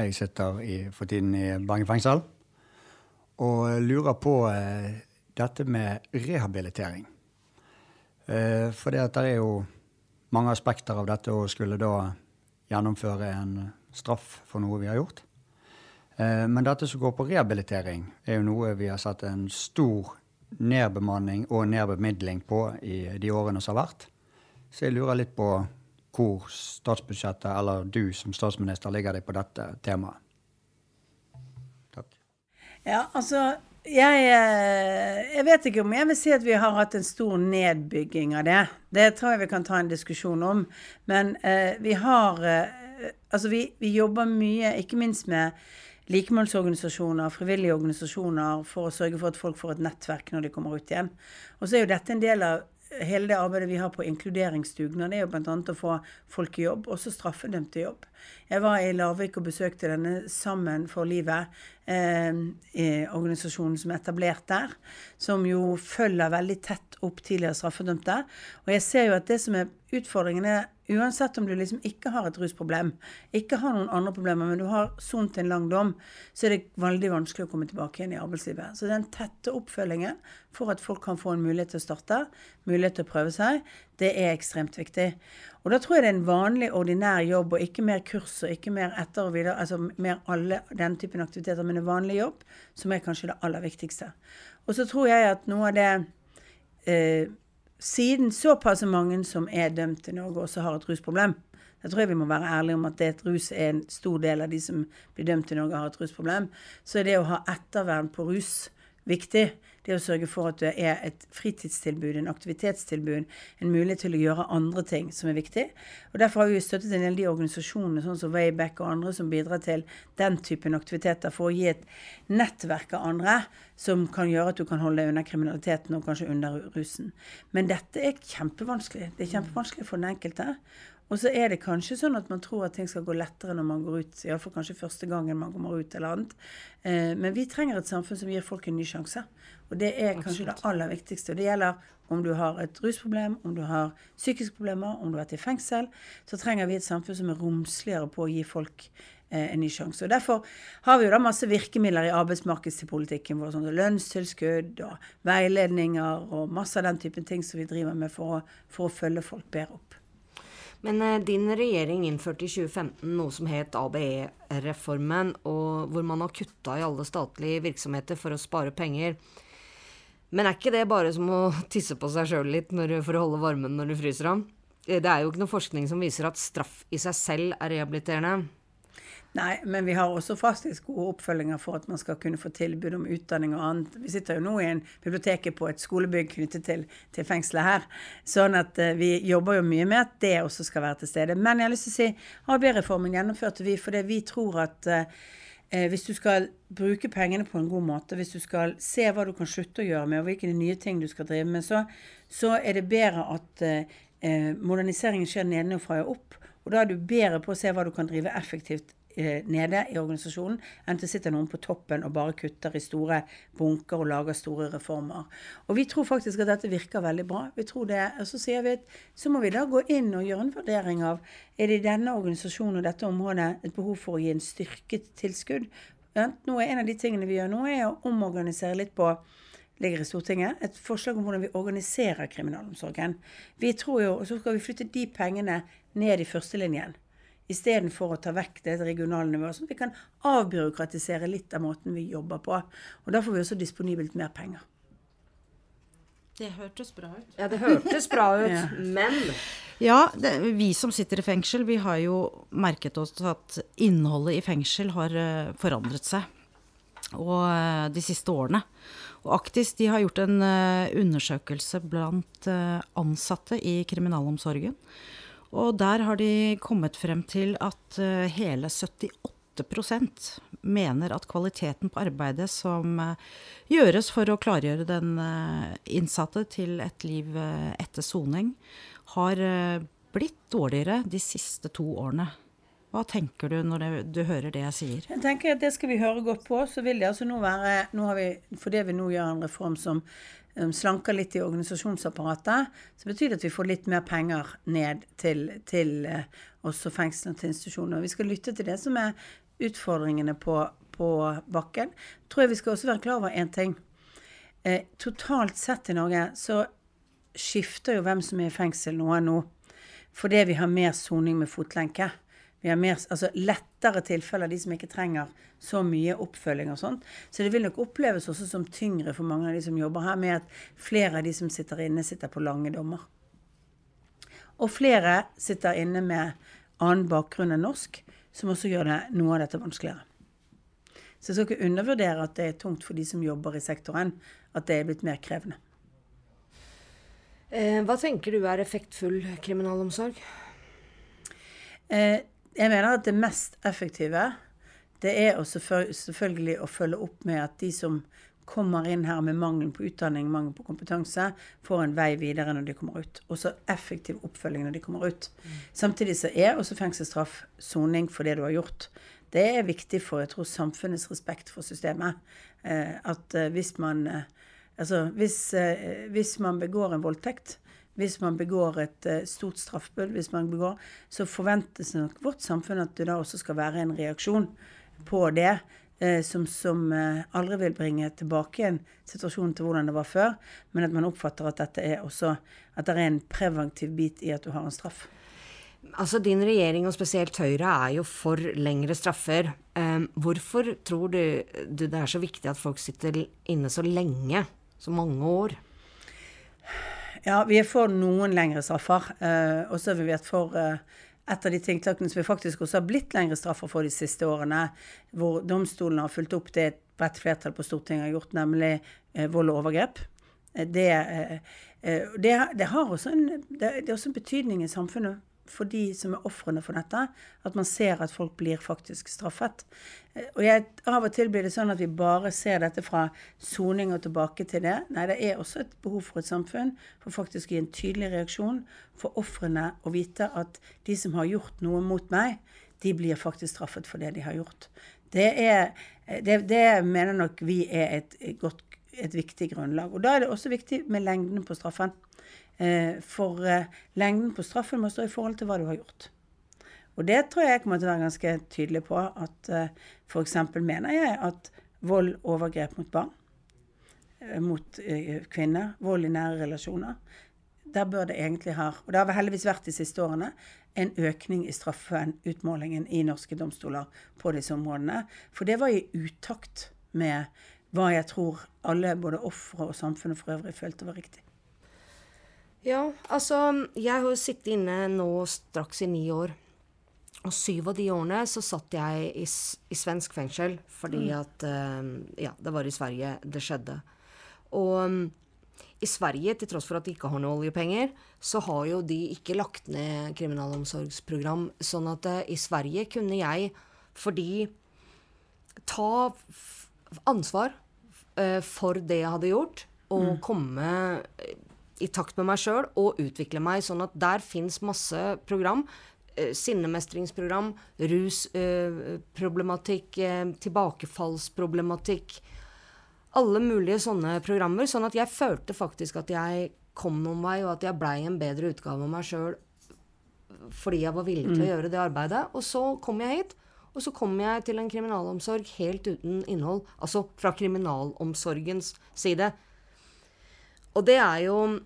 Jeg sitter i, for tiden i Bergen fengsel og lurer på eh, dette med rehabilitering. Eh, for det er jo mange aspekter av dette å skulle da gjennomføre en straff for noe vi har gjort. Eh, men dette som går på rehabilitering, er jo noe vi har sett en stor nedbemanning og nedbemidling på i de årene som har vært. Så jeg lurer litt på hvor statsbudsjettet, eller du som statsminister, ligger deg på dette temaet. Takk. Ja, altså jeg, eh, jeg vet ikke om jeg vil si at vi har hatt en stor nedbygging av det. Det tror jeg vi kan ta en diskusjon om. Men eh, vi har eh, Altså, vi, vi jobber mye, ikke minst med likemålsorganisasjoner, frivillige organisasjoner, for å sørge for at folk får et nettverk når de kommer ut igjen. Og så er jo dette en del av hele det arbeidet vi har på inkluderingsdugnad, er jo bl.a. å få folk i jobb, også straffedømte i jobb. Jeg var i Larvik og besøkte denne Sammen for livet, eh, organisasjonen som er etablert der, som jo følger veldig tett opp tidligere straffedømte. Og jeg ser jo at det som er utfordringen, er uansett om du liksom ikke har et rusproblem, ikke har noen andre problemer, men du har sont en lang dom, så er det veldig vanskelig å komme tilbake igjen i arbeidslivet. Så den tette oppfølgingen for at folk kan få en mulighet til å starte, mulighet til å prøve seg, det er ekstremt viktig. Og da tror jeg det er en vanlig, ordinær jobb, og ikke mer kurs og ikke mer etter og videre, altså mer alle den typen aktiviteter, men en vanlig jobb, som er kanskje det aller viktigste. Og så tror jeg at noe av det eh, Siden såpass mange som er dømt i Norge, også har et rusproblem, da tror jeg vi må være ærlige om at det rus er en stor del av de som blir dømt i Norge, har et rusproblem. Så er det å ha ettervern på rus viktig. Det å sørge for at det er et fritidstilbud, en aktivitetstilbud, en mulighet til å gjøre andre ting som er viktig. Og Derfor har vi støttet en del av de organisasjonene sånn som Wayback og andre som bidrar til den typen aktiviteter for å gi et nettverk av andre som kan gjøre at du kan holde deg unna kriminaliteten og kanskje under rusen. Men dette er kjempevanskelig. Det er kjempevanskelig for den enkelte. Og så er det kanskje sånn at man tror at ting skal gå lettere når man går ut, iallfall kanskje første gangen man kommer ut eller annet. Eh, men vi trenger et samfunn som gir folk en ny sjanse. Og det er kanskje Absolutt. det aller viktigste. Og det gjelder om du har et rusproblem, om du har psykiske problemer, om du har vært i fengsel. Så trenger vi et samfunn som er romsligere på å gi folk eh, en ny sjanse. Og Derfor har vi jo da masse virkemidler i arbeidsmarkedspolitikken vår, sånn lønnstilskudd og veiledninger og masse av den typen ting som vi driver med for å, for å følge folk bedre opp. Men eh, din regjering innførte i 2015 noe som het ABE-reformen, hvor man har kutta i alle statlige virksomheter for å spare penger. Men er ikke det bare som å tisse på seg sjøl litt for å holde varmen når du fryser av? Eh, det er jo ikke noe forskning som viser at straff i seg selv er rehabiliterende. Nei, men vi har også faktisk gode oppfølginger for at man skal kunne få tilbud om utdanning og annet. Vi sitter jo nå i en biblioteket på et skolebygg knyttet til, til fengselet her. Sånn at uh, vi jobber jo mye med at det også skal være til stede. Men jeg har lyst til å si ABE-reformen gjennomførte vi fordi vi tror at uh, hvis du skal bruke pengene på en god måte, hvis du skal se hva du kan slutte å gjøre med, og hvilke nye ting du skal drive med, så, så er det bedre at uh, moderniseringen skjer nedenfra og opp. Og da er du bedre på å se hva du kan drive effektivt nede i organisasjonen, enn det sitter noen på toppen og bare kutter i store bunker og lager store reformer. Og vi tror faktisk at dette virker veldig bra. Vi tror det, og Så sier vi at så må vi da gå inn og gjøre en vurdering av er det i denne organisasjonen og dette området et behov for å gi en styrket tilskudd. Er En av de tingene vi gjør nå, er å omorganisere litt på ligger i Stortinget, et forslag om hvordan vi organiserer kriminalomsorgen. Vi tror jo, og Så skal vi flytte de pengene ned i førstelinjen istedenfor å ta vekk det regionale nivået. Sånn at vi kan avbyråkratisere litt av måten vi jobber på. Og da får vi også disponibelt mer penger. Det hørtes bra ut. Ja, det hørtes bra ut, ja. men Ja, det, vi som sitter i fengsel, vi har jo merket oss at innholdet i fengsel har uh, forandret seg. Og uh, de siste årene. Og Aktis de har gjort en uh, undersøkelse blant ansatte i kriminalomsorgen. Og der har de kommet frem til at uh, hele 78% mener at kvaliteten på arbeidet som uh, gjøres for å klargjøre den uh, innsatte til et liv etter soning, har blitt dårligere de siste to årene. Hva tenker du når du hører det jeg sier? Jeg tenker at Det skal vi høre godt på. så vil det altså nå være, nå vi, Fordi vi nå gjør en reform som slanker litt i organisasjonsapparatet, så betyr det at vi får litt mer penger ned til, til uh, også fengslene og til institusjoner. Vi skal lytte til det som er utfordringene på, på bakken. tror jeg vi skal også være klar over én ting. Eh, totalt sett i Norge så skifter jo hvem som er i fengsel nå og nå. Fordi vi har mer soning med fotlenke. Vi har mer, altså lettere tilfeller, de som ikke trenger så mye oppfølging og sånt. Så det vil nok oppleves også som tyngre for mange av de som jobber her, med at flere av de som sitter inne, sitter på lange dommer. Og flere sitter inne med annen bakgrunn enn norsk, som også gjør det noe av dette vanskeligere. Så jeg skal ikke undervurdere at det er tungt for de som jobber i sektoren, at det er blitt mer krevende. Eh, hva tenker du er effektfull kriminalomsorg? Eh, jeg mener at det mest effektive det er å selvfølgelig å følge opp med at de som kommer inn her med mangel på utdanning, mangel på kompetanse, får en vei videre når de kommer ut. Også effektiv oppfølging når de kommer ut. Mm. Samtidig så er også fengselsstraff soning for det du har gjort. Det er viktig for jeg tror, samfunnets respekt for systemet. Eh, at eh, hvis man eh, Altså hvis, hvis man begår en voldtekt, hvis man begår et eh, stort straffbud, hvis man begår, så forventes nok vårt samfunn at det da også skal være en reaksjon på det. eh, Som, som eh, aldri vil bringe tilbake en situasjon til hvordan det var før, men at man oppfatter at dette er også at det er en preventiv bit i at du har en straff. Altså, Din regjering, og spesielt Høyre, er jo for lengre straffer. Um, hvorfor tror du, du det er så viktig at folk sitter inne så lenge? Så mange år? Ja, vi er for noen lengre straffer. Eh, og så har vi vært for eh, et av de tiltakene som vi faktisk også har blitt lengre straffer for de siste årene, hvor domstolene har fulgt opp det et bredt flertall på Stortinget har gjort, nemlig eh, vold og overgrep. Det, det, det har en, det er også en betydning i samfunnet for de som er ofrene for dette, at man ser at folk blir faktisk straffet. Eh, Og jeg, av og til blir det sånn at vi bare ser dette fra soning og tilbake til det. Nei, det er også et behov for et samfunn for faktisk å gi en tydelig reaksjon for ofrene å vite at de som har gjort noe mot meg, de blir faktisk straffet for det de har gjort. Det, er, det, det mener nok vi er et, godt, et viktig grunnlag. Og da er det også viktig med lengden på straffen. Eh, For eh, lengden på straffen må stå i forhold til hva du har gjort. Og det tror jeg kommer til å være ganske tydelig på. At eh, f.eks. mener jeg at vold, overgrep mot barn, mot kvinner, vold i nære relasjoner, der bør det egentlig ha, og det har heldigvis vært de siste årene, en økning i straffeutmålingen i norske domstoler på disse områdene. For det var i utakt med hva jeg tror alle, både ofre og samfunnet for øvrig, følte var riktig. Ja, altså Jeg har jo sittet inne nå straks i ni år. Og syv av de årene så satt jeg i, i svensk fengsel fordi Mm. at eh, Ja, det var i Sverige det skjedde. Og i Sverige, til tross for at de ikke har noe oljepenger, så har jo de ikke lagt ned kriminalomsorgsprogram. Sånn at eh, i Sverige kunne jeg, fordi ta ansvar eh, for det jeg hadde gjort, og Mm. komme i takt med meg sjøl og utvikle meg. Sånn at der fins masse program. eh, Sinnemestringsprogram, rusproblematikk, eh, tilbakefallsproblematikk. Alle mulige sånne programmer. Sånn at jeg følte faktisk at jeg kom noen vei, og at jeg blei en bedre utgave av meg sjøl fordi jeg var villig til å Mm. gjøre det arbeidet. Og så kom jeg hit. Og så kom jeg til en kriminalomsorg helt uten innhold. Altså fra kriminalomsorgens side. Og det er jo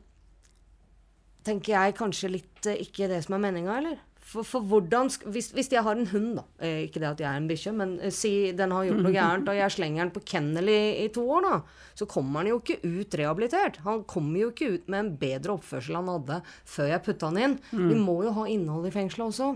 tenker jeg kanskje litt eh, ikke det som er meninga, eller? For, for hvordan hvis, hvis jeg har en hund, da eh, Ikke det at jeg er en bikkje, men eh, si den har gjort noe gærent, og jeg slenger den på kennel i, i to år, da. Så kommer han jo ikke ut rehabilitert. Han kommer jo ikke ut med en bedre oppførsel han hadde før jeg putta han inn. Mm. Vi må jo ha innhold i fengselet også.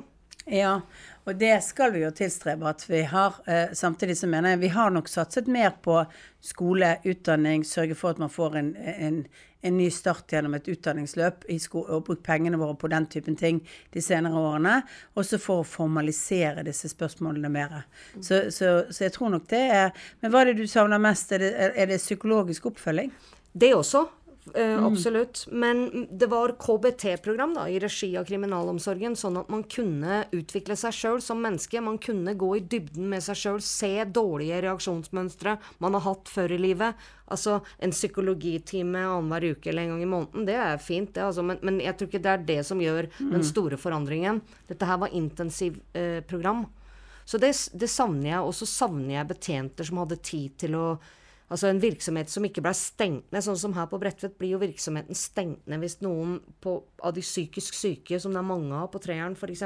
Ja, og det skal vi jo tilstrebe at vi har. Eh, samtidig så mener jeg vi har nok satset mer på skole, utdanning, sørge for at man får en, en, en ny start gjennom et utdanningsløp og brukt pengene våre på den typen ting de senere årene. Også for å formalisere disse spørsmålene mer. Så, så, så jeg tror nok det er Men hva er det du savner mest? Er det, er det psykologisk oppfølging? Det også. Mm. Absolutt. Men det var KBT-program da, i regi av kriminalomsorgen, sånn at man kunne utvikle seg sjøl som menneske. Man kunne gå i dybden med seg sjøl, se dårlige reaksjonsmønstre man har hatt før i livet. Altså en psykologitime annenhver uke eller en gang i måneden, det er fint, det, altså, men, men jeg tror ikke det er det som gjør den Mm. store forandringen. Dette her var intensivprogram. Eh, program. så det, det savner jeg. Og så savner jeg betjenter som hadde tid til å Altså en virksomhet som ikke ble stengt ned. Sånn som her på Bredtvet blir jo virksomheten stengt ned hvis noen på, av de psykisk syke, som det er mange av på Treeren f.eks.,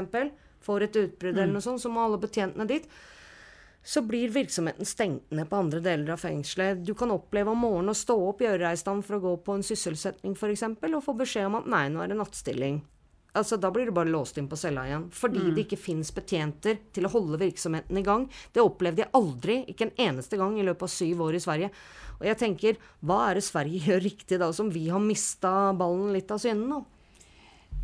får et utbrudd eller Mm. noe sånt, så må alle betjentene dit. Så blir virksomheten stengt ned på andre deler av fengselet. Du kan oppleve om morgenen å stå opp, gjøre deg i stand for å gå på en sysselsetting f.eks., og få beskjed om at nei, nå er det nattstilling. Altså, Da blir du bare låst inn på cella igjen. Fordi Mm. det ikke fins betjenter til å holde virksomheten i gang. Det opplevde jeg aldri, ikke en eneste gang i løpet av syv år i Sverige. Og jeg tenker, hva er det Sverige gjør riktig da, som vi har mista ballen litt av synden nå?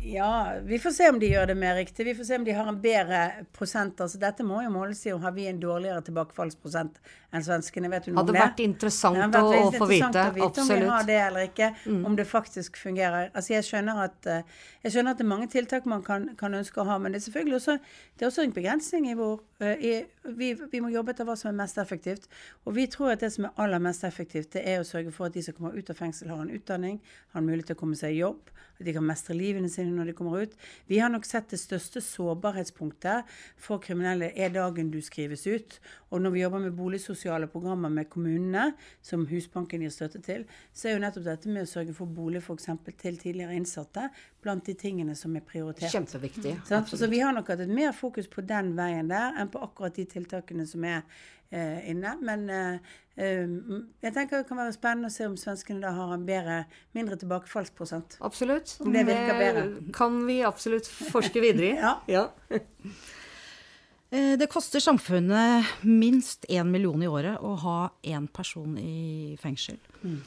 Ja, vi får se om de gjør det mer riktig. Vi får se om de har en bedre prosent. Altså, dette må jo måles i om har vi en dårligere tilbakefallsprosent enn svenskene. Vet du noe Hadde om det? vært interessant Det vært å- få vite, å vite Om vi har det eller ikke. Mm. Om det faktisk fungerer. Altså, jeg skjønner at eh, jeg skjønner at det er mange tiltak man kan, kan ønske å ha, men det er selvfølgelig også, det er også en begrensning i hvor eh, i, vi, vi må jobbe etter hva som er mest effektivt. Og vi tror at det som er aller mest effektivt, det er å sørge for at de som kommer ut av fengsel, har en utdanning, har en mulighet til å komme seg i jobb, at de kan mestre livene sine når de kommer ut. Vi har nok sett det største sårbarhetspunktet for kriminelle er dagen du skrives ut. Og når vi jobber med boligsosiale programmer med kommunene, som Husbanken gir støtte til, så er jo nettopp dette med å sørge for bolig f.eks. til tidligere innsatte blant de tingene som er prioritert. Kjempeviktig, Så, absolutt. Så vi har nok hatt et mer fokus på den veien der enn på akkurat de tiltakene som er eh, inne. Men eh, jeg tenker det kan være spennende å se om svenskene da har en bedre, mindre tilbakefallsprosent. Absolutt. Om det virker bedre. kan vi absolutt forske videre i. ja. ja. Det koster samfunnet minst én million i året å ha én person i fengsel. Mm.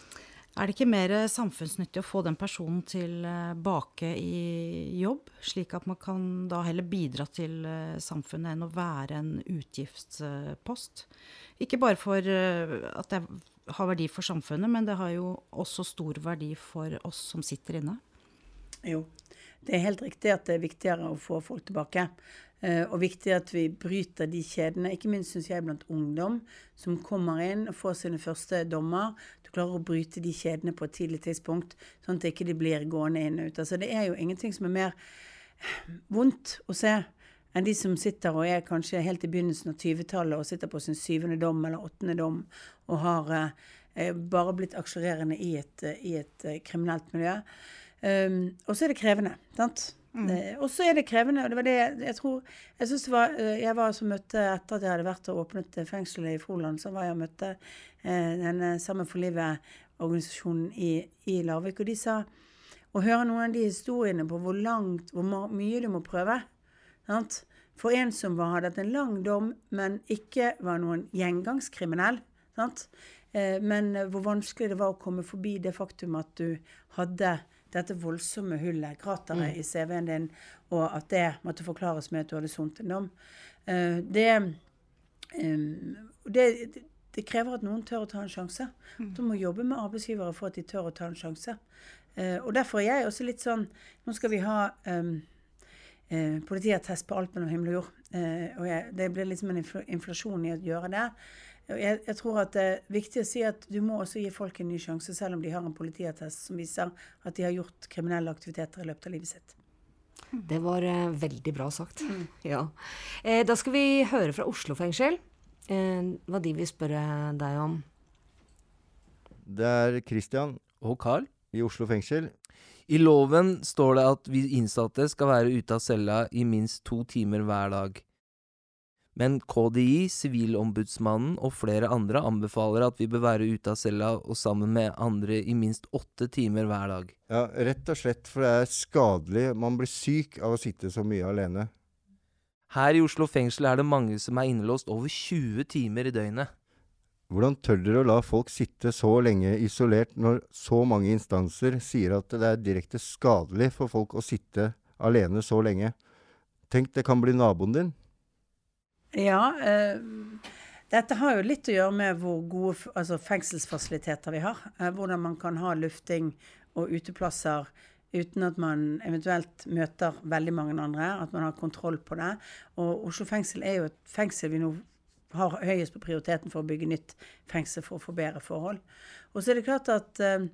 Er det ikke mer samfunnsnyttig å få den personen tilbake i jobb, slik at man kan da heller bidra til eh, samfunnet enn å være en utgiftspost? Ikke bare for eh, at det har verdi for samfunnet, men det har jo også stor verdi for oss som sitter inne. Jo, det er helt riktig at det er viktigere å få folk tilbake. Eh, og viktig at vi bryter de kjedene, ikke minst syns jeg blant ungdom som kommer inn og får sine første dommer. Klarer å bryte de kjedene på et tidlig tidspunkt, sånn at ikke de blir gående inn og ut. Altså, det er jo ingenting som er mer vondt å se enn de som sitter og er kanskje helt i begynnelsen av 20-tallet og sitter på sin syvende dom eller åttende dom og har eh, bare blitt aksjererende i et, eh, i et eh, kriminelt miljø. Um, og så er det krevende. sant? Eh, og så er det krevende, og det var det jeg, tror Jeg synes det var, eh, jeg var som møtte etter at jeg hadde vært og åpnet eh, fengselet i Froland, så var jeg og møtte eh, denne Sammen for livet-organisasjonen i, i Larvik, og de sa å høre noen av de historiene på hvor langt, hvor mye du må prøve. Sant? For en som var, hadde hatt en lang dom, men ikke var noen gjengangskriminell. Sant? Eh, men hvor vanskelig det var å komme forbi det faktum at du hadde dette voldsomme hullet, krateret, Mm. i CV-en din, og at det måtte forklares med at du hadde sonet en dom. Uh, det, um, det, det krever at noen tør å ta en sjanse. Du må jobbe med arbeidsgivere for at de tør å ta en sjanse. Uh, og derfor er jeg også litt sånn Nå skal vi ha um, uh, politiattest på alt mellom himmel og jord. Eh, og jeg, det blir liksom en infl inflasjon i å gjøre det. Jeg, jeg tror at det er viktig å si at du må også gi folk en ny sjanse, selv om de har en politiattest som viser at de har gjort kriminelle aktiviteter i løpet av livet sitt. Det var eh, veldig bra sagt. Ja. Eh, da skal vi høre fra Oslo fengsel eh, hva de vil spørre deg om. Det er Christian og Carl i Oslo fengsel. I loven står det at vi innsatte skal være ute av cella i minst to timer hver dag. Men KDI, Sivilombudsmannen og flere andre anbefaler at vi bør være ute av cella og sammen med andre i minst åtte timer hver dag. Ja, rett og slett, for det er skadelig. Man blir syk av å sitte så mye alene. Her i Oslo fengsel er det mange som er innelåst over 20 timer i døgnet. Hvordan tør dere å la folk sitte så lenge isolert når så mange instanser sier at det er direkte skadelig for folk å sitte alene så lenge? Tenk, det kan bli naboen din. Ja, eh, dette har jo litt å gjøre med hvor gode altså fengselsfasiliteter vi har. Eh, hvordan man kan ha lufting og uteplasser uten at man eventuelt møter veldig mange andre. At man har kontroll på det. Og Oslo fengsel er jo et fengsel vi nå har høyest på prioriteten for å bygge nytt fengsel for å få bedre forhold. Og så er det klart at eh,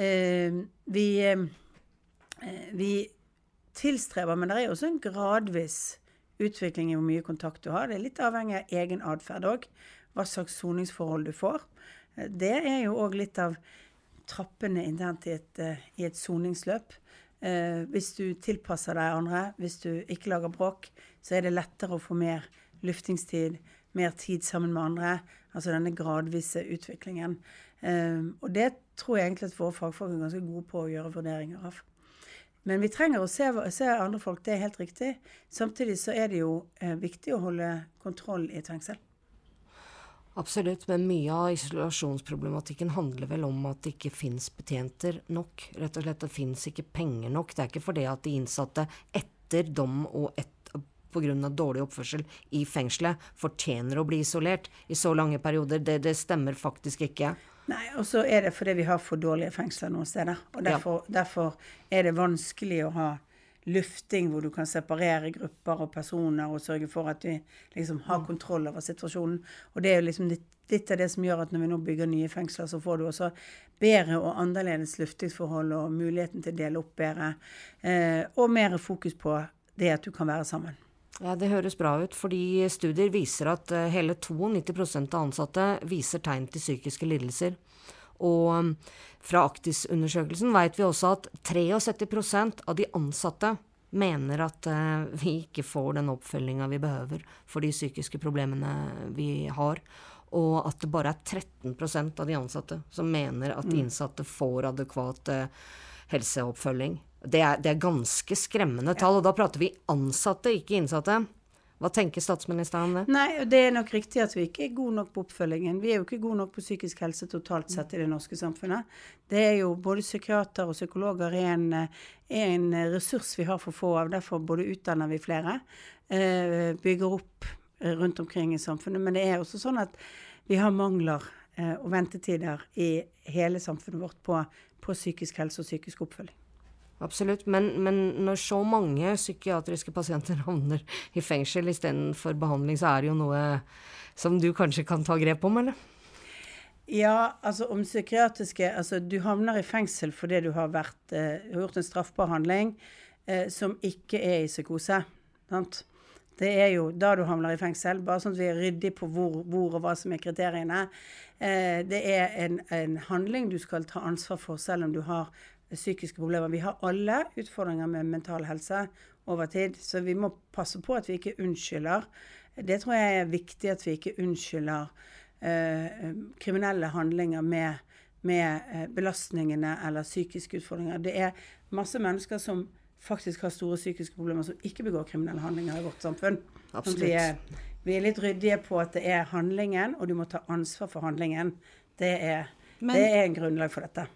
eh, vi, eh, vi tilstreber, men det er jo også en gradvis utvikling i hvor mye kontakt du har. Det er litt avhengig av egen atferd òg. Hva slags soningsforhold du får. Det er jo òg litt av trappene internt i et, i et soningsløp. Eh, hvis du tilpasser deg andre, hvis du ikke lager bråk, så er det lettere å få mer luftingstid, mer tid sammen med andre. Altså denne gradvise utviklingen. Eh, og det tror jeg egentlig at våre fagfolk er ganske gode på å gjøre vurderinger av. Men vi trenger å se, se andre folk, det er helt riktig. Samtidig så er det jo eh, viktig å holde kontroll i et fengsel. Absolutt, men mye av isolasjonsproblematikken handler vel om at det ikke fins betjenter nok. Rett og slett, det fins ikke penger nok. Det er ikke fordi at de innsatte etter dom og et, pga. dårlig oppførsel i fengselet fortjener å bli isolert i så lange perioder. Det, det stemmer faktisk ikke. Nei, og så er det fordi vi har for dårlige fengsler noen steder. Og derfor, derfor er det vanskelig å ha lufting hvor du kan separere grupper og personer og sørge for at vi liksom har kontroll over situasjonen. Og det er jo liksom litt, litt av det som gjør at når vi nå bygger nye fengsler, så får du også bedre og annerledes luftingsforhold og muligheten til å dele opp bedre. Eh, og mer fokus på det at du kan være sammen. Ja, Det høres bra ut, fordi studier viser at eh, hele 92 av ansatte viser tegn til psykiske lidelser. Og um, fra Aktis-undersøkelsen vet vi også at 73% av de ansatte mener at uh, vi ikke får den oppfølginga vi behøver for de psykiske problemene vi har. Og at det bare er 13% av de ansatte som mener at de innsatte får adekvat uh, helseoppfølging. Det er, det er ganske skremmende tall, og da prater vi ansatte, ikke innsatte. Hva tenker statsministeren om det? Nei, det er nok riktig at vi ikke er gode nok på oppfølgingen. Vi er jo ikke gode nok på psykisk helse totalt sett i det norske samfunnet. Det er jo både psykiater og psykologer er en, er en ressurs vi har for få av. Derfor både utdanner vi flere, eh, bygger opp eh, rundt omkring i samfunnet. Men det er også sånn at vi har mangler eh, og ventetider i hele samfunnet vårt på, på psykisk helse og psykisk oppfølging. Absolutt, men, men når så mange psykiatriske pasienter havner i fengsel istedenfor behandling, så er det jo noe som du kanskje kan ta grep om, eller? Ja, altså om psykiatriske Altså du havner i fengsel fordi du har vært, eh, gjort en straffbar handling eh, som ikke er i psykose. Sant? Det er jo da du havner i fengsel, bare sånn at vi er ryddige på hvor, hvor og hva som er kriteriene. Eh, det er en, en handling du skal ta ansvar for selv om du har psykiske problemer. Vi har alle utfordringer med mental helse over tid, så vi må passe på at vi ikke unnskylder. Det tror jeg er viktig at vi ikke unnskylder eh, kriminelle handlinger med, med eh, belastningene eller psykiske utfordringer. Det er masse mennesker som faktisk har store psykiske problemer, som ikke begår kriminelle handlinger i vårt samfunn. Absolutt. Vi er, vi er litt ryddige på at det er handlingen, og du må ta ansvar for handlingen. Det er, Men- det er en grunnlag for dette.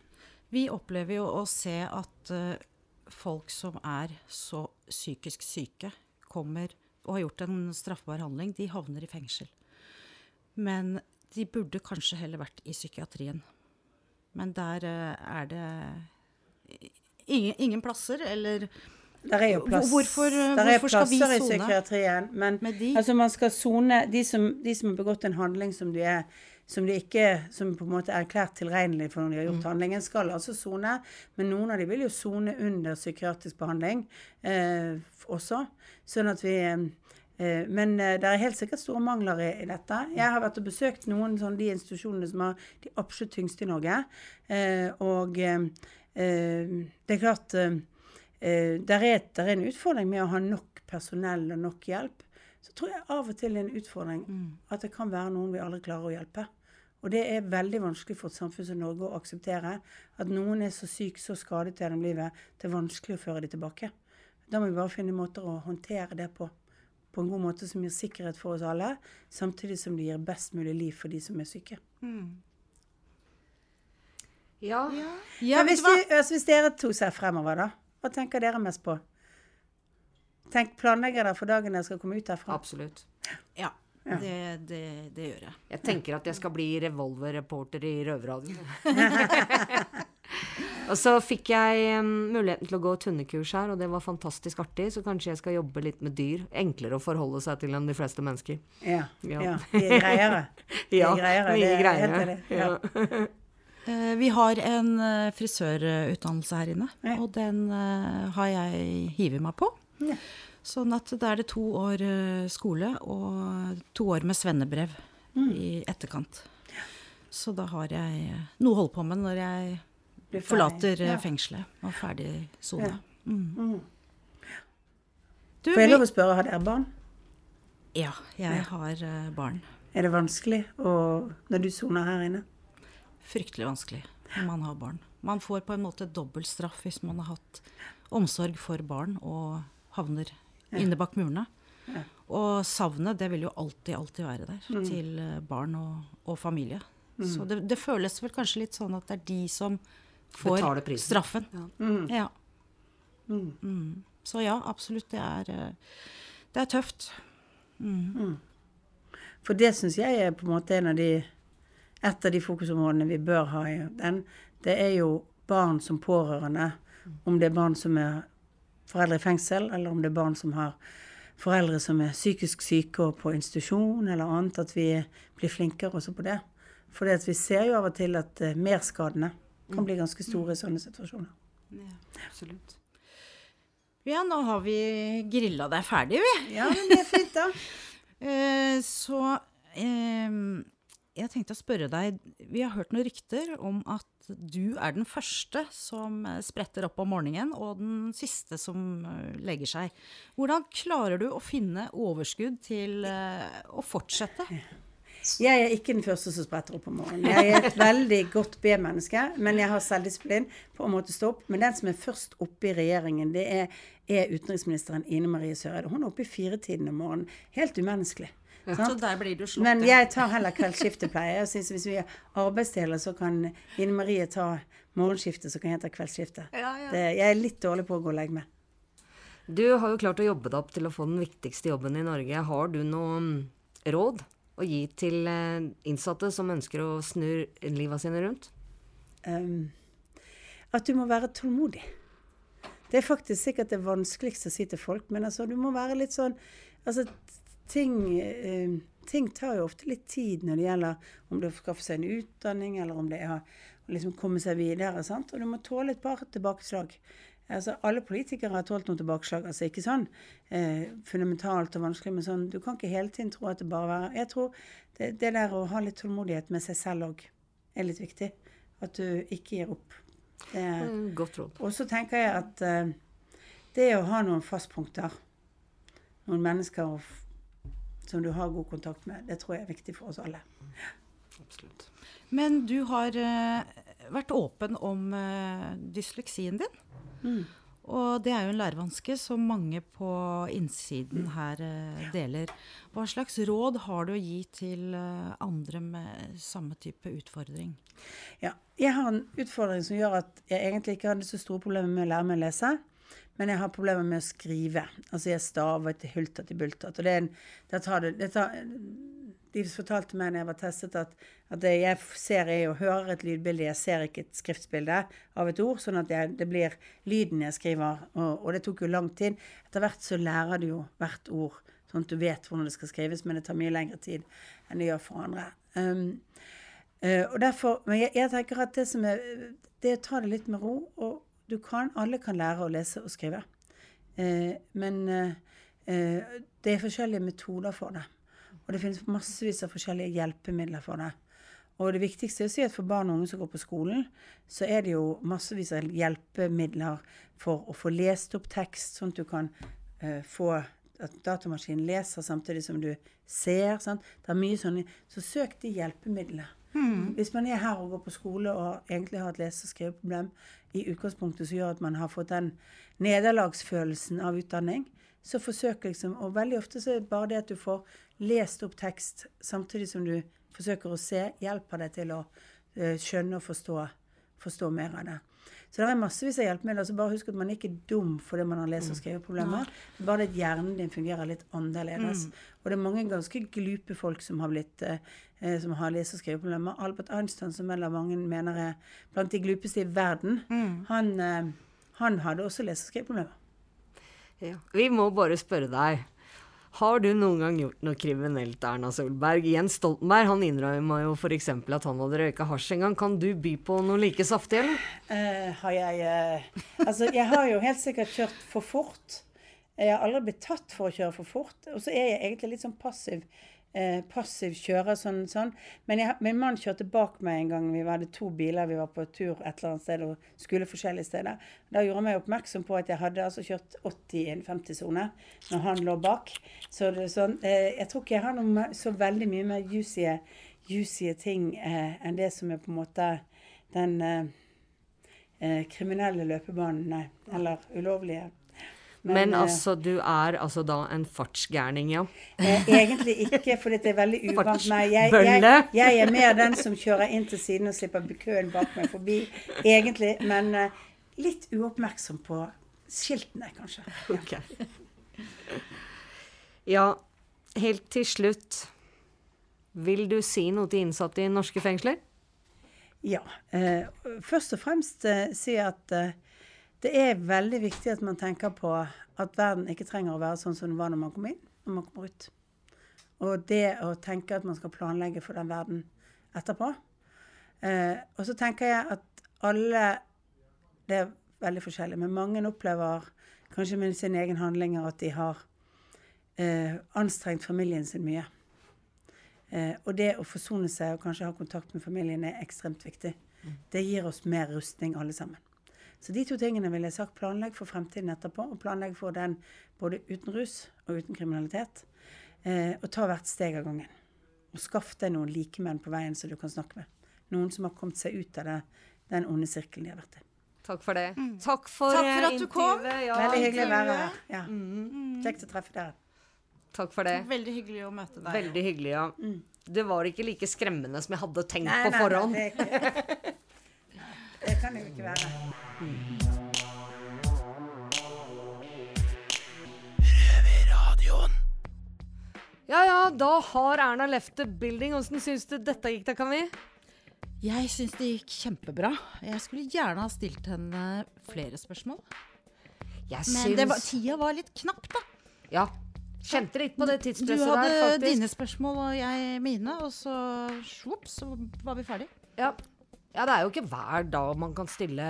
Vi opplever jo å se at uh, folk som er så psykisk syke, kommer og har gjort en straffbar handling, de havner i fengsel. Men de burde kanskje heller vært i psykiatrien. Men der uh, er det ingen, ingen plasser, eller Der er jo plass, Hvorfor, eh, der er hvorfor plasser i psykiatrien, men altså man skal sone de som, de som har begått en handling som de, er, som de ikke som på en måte er erklært tilregnelig for når de har gjort Mm. handlingen, skal altså sone. Men noen av de vil jo sone under psykiatrisk behandling eh, også. Sånn at vi eh, Men eh, det er helt sikkert store mangler i, i dette. Jeg har vært og besøkt noen sånn de institusjonene som har de absolutt tyngste i Norge. Eh, og eh, eh, det er klart eh, eh, der, er, der er en utfordring med å ha nok personell og nok hjelp. Så tror jeg av og til er en utfordring at det kan være noen vi aldri klarer å hjelpe. Og det er veldig vanskelig for et samfunn som Norge å akseptere at noen er så syk, så skadet gjennom livet, det er vanskelig å føre dem tilbake. Da må vi bare finne måter å håndtere det på. På en god måte som gir sikkerhet for oss alle, samtidig som det gir best mulig liv for de som er syke. Ja. ja. hvis, de, altså hvis dere to ser fremover, da, hva tenker dere mest på? Tenk, Planlegger dere for dagen dere skal komme ut herfra? Absolutt. Ja. Ja. Det, det, det gjør jeg. Jeg tenker at jeg skal bli revolverreporter i Røverradioen. og så fikk jeg em, muligheten til å gå tunnekurs her, og det var fantastisk artig. Så kanskje jeg skal jobbe litt med dyr. Enklere å forholde seg til enn de fleste mennesker. Ja, ja, de er greiere. De er ja, greiere, mye det ja greiere. Ja. Ja. Eh, Vi har en eh, frisørutdannelse her inne, og den eh, har jeg hivet meg på. Ja. Sånn at da er det to år skole og to år med svennebrev Mm. i etterkant. Så da har jeg noe å holde på med når jeg forlater ja. fengselet og er ferdig sone. Ja. Mm. Mm. Får jeg lov å spørre, har dere barn? Ja, jeg Ja. har barn. Er det vanskelig å, når du soner her inne? Fryktelig vanskelig når man har barn. Man får på en måte dobbelt straff hvis man har hatt omsorg for barn og havner Ja. inne bak murene. Ja. Og savnet, det vil jo alltid, alltid være der. Mm. Til eh, barn og, og familie. Mm. Så det, det føles vel kanskje litt sånn at det er de som får straffen. Ja. Mm. Ja. Mm. Mm. Så ja, absolutt. Det er, eh, det er tøft. Mm. For det syns jeg er på en måte en av de et av de fokusområdene vi bør ha i den. Det er jo barn som pårørende. Om det er barn som er foreldre i fengsel, eller om det er barn som har foreldre som er psykisk syke og på institusjon eller annet. At vi blir flinkere også på det. For vi ser jo av og til at eh, merskadene kan bli ganske store i sånne situasjoner. Ja, absolutt. Ja, nå har vi grilla deg ferdig, vi. Ja, men det er fint, da. Eh, så eh, jeg tenkte å spørre deg Vi har hørt noen rykter om at du er den første som eh, spretter opp om morgenen, og den siste som eh, legger seg. Hvordan klarer du å finne overskudd til eh, å fortsette? Jeg er ikke den første som spretter opp om morgenen. Jeg er et veldig godt B-menneske, men jeg har selvdisiplin på en måte stå opp. Men den som er først oppe i regjeringen, det er, er utenriksministeren Ine Marie Søreide. Hun er oppe i firetiden om morgenen. Helt umenneskelig. Så der blir du slått Men jeg tar heller kveldsskiftepleie. Jeg synes Hvis vi er arbeidsdeler, så kan Ine Marie ta morgenskiftet, så kan jeg ta kveldsskiftet. Ja, ja. Det, jeg er litt dårlig på å gå og legge meg. Du har jo klart å jobbe deg opp til å få den viktigste jobben i Norge. Har du noe råd å gi til eh, innsatte som ønsker å snu livet sine rundt? Um, at du må være tålmodig. Det er faktisk sikkert det vanskeligste å si til folk, men altså, du må være litt sånn Altså, ting, eh, ting tar jo ofte litt tid når det gjelder om det er å skaffe seg en utdanning, eller om det er å liksom komme seg videre. Sant? Og du må tåle et par tilbakeslag. Altså, alle politikere har tålt noen tilbakeslag. altså Ikke sånn eh, fundamentalt og vanskelig, men sånn Du kan ikke hele tiden tro at det bare er Jeg tror det, det der å ha litt tålmodighet med seg selv òg er litt viktig. At du ikke gir opp. Det, Mm, godt råd. og så tenker jeg at eh, det å ha noen fastpunkter, noen mennesker å som du har god kontakt med, det tror jeg er viktig for oss alle. Absolutt. Men du har eh, vært åpen om eh, dysleksien din. Mm. Og det er jo en lærevanske som mange på innsiden her eh, deler. Hva slags råd har du å gi til andre med samme type utfordring? Ja, jeg har en utfordring som gjør at jeg egentlig ikke hadde så store problemer med å lære meg å lese. Men jeg har problemer med å skrive. Altså jeg staver til hulter til bulter. Og det er en, det tar det, det tar, de fortalte meg når jeg var testet, at, at det jeg ser er og hører et lydbilde, jeg ser ikke et skriftbilde av et ord. Sånn at jeg, det blir lyden jeg skriver. Og, og det tok jo lang tid. Etter hvert så lærer du jo hvert ord, sånn at du vet hvordan det skal skrives. Men det tar mye lengre tid enn det gjør for andre. Um, uh, og derfor, men jeg, jeg tenker at det som er Det å ta det litt med ro. Og du kan, alle kan lære å lese og skrive. Eh, men eh, eh, det er forskjellige metoder for det. Og det finnes massevis av forskjellige hjelpemidler for det. Og det viktigste er å si at for barn og unge som går på skolen, så er det jo massevis av hjelpemidler for å få lest opp tekst, sånn at du kan eh, få at datamaskinen leser samtidig som du ser. Sant? Det er mye sånn, Så søk de hjelpemidlene. Hvis man er her og går på skole og egentlig har et lese- og skriveproblem i utgangspunktet som gjør at man har fått den nederlagsfølelsen av utdanning, så forsøk liksom Og veldig ofte så er det bare det at du får lest opp tekst samtidig som du forsøker å se, hjelper deg til å eh, skjønne og forstå, forstå mer av det. Så det er massevis av hjelpemidler. Så bare husk at man ikke er dum fordi man har lese- og skriveproblemer. Det er bare det at hjernen din fungerer litt annerledes. Mm. Og det er mange ganske glupe folk som har blitt eh, eh, som har lese- og skriveproblemer. Albert Einstein, som vel av mange mener er blant de glupeste i verden, han, eh, han hadde også lese- og skriveproblemer. Ja. Vi må bare spørre deg. Har du noen gang gjort noe kriminelt, Erna Solberg? Jens Stoltenberg han innrømma jo f.eks. at han hadde røyka hasj en gang. Kan du by på noe like saftig, eller? Uh, har jeg uh, Altså, jeg har jo helt sikkert kjørt for fort. Jeg har aldri blitt tatt for å kjøre for fort. Og så er jeg egentlig litt sånn passiv. Eh, passiv kjører sånn. sånn. Men jeg, min mann kjørte bak meg en gang. Vi hadde to biler. Vi var på tur et eller annet sted og skulle forskjellige steder. Da gjorde han meg oppmerksom på at jeg hadde altså kjørt 80 i en 50-sone når han lå bak. Så det er sånn, eh, jeg tror ikke jeg har noe så veldig mye mer juicy, juicy ting eh, enn det som er på en måte den eh, eh, kriminelle løpebanen, nei. Eller ulovlige. Men, Men altså, du er altså da en fartsgærning, ja? Eh, egentlig ikke, for det er veldig uvant meg. Jeg, jeg, jeg er mer den som kjører inn til siden og slipper køen bak meg forbi, egentlig. Men eh, litt uoppmerksom på skiltene, kanskje. Ok. Ja, helt til slutt. Vil du si noe til innsatte i norske fengsler? Ja. Eh, først og fremst eh, si at eh, det er veldig viktig at man tenker på at verden ikke trenger å være sånn som den var når man kom inn, når man kommer ut. Og det å tenke at man skal planlegge for den verden etterpå. Eh, og så tenker jeg at alle Det er veldig forskjellig, men mange opplever kanskje med sine egne handlinger at de har eh, anstrengt familien sin mye. Eh, og det å forsone seg og kanskje ha kontakt med familien er ekstremt viktig. Det gir oss mer rustning alle sammen. Så de to tingene ville jeg sagt. Planlegg for fremtiden etterpå, og planlegg for den både uten rus og uten kriminalitet. Eh, og ta hvert steg av gangen. Og skaff deg noen likemenn på veien som du kan snakke med. Noen som har kommet seg ut av det, den onde sirkelen de har vært i. Takk for det. Takk for, Takk for at du kom. Ja. Veldig hyggelig å være her. Ja. Mm. Kjekt å treffe dere. Takk for det. Veldig hyggelig å møte deg. Veldig hyggelig, ja. Det var ikke like skremmende som jeg hadde tenkt Nei, på nei, nei, forhånd. det kan Det jo ikke være. Ja ja, da har Erna left the building. Åssen syns du dette gikk da, kan vi? Jeg syns det gikk kjempebra. Jeg skulle gjerne ha stilt henne flere spørsmål. Jeg Men det var, tida var litt knapp, da. Ja. Kjente litt på det tidspresset hadde der, faktisk. dine spørsmål og jeg mine, og så svops, så var vi ferdig. Ja. Ja, det er jo ikke hver dag man kan stille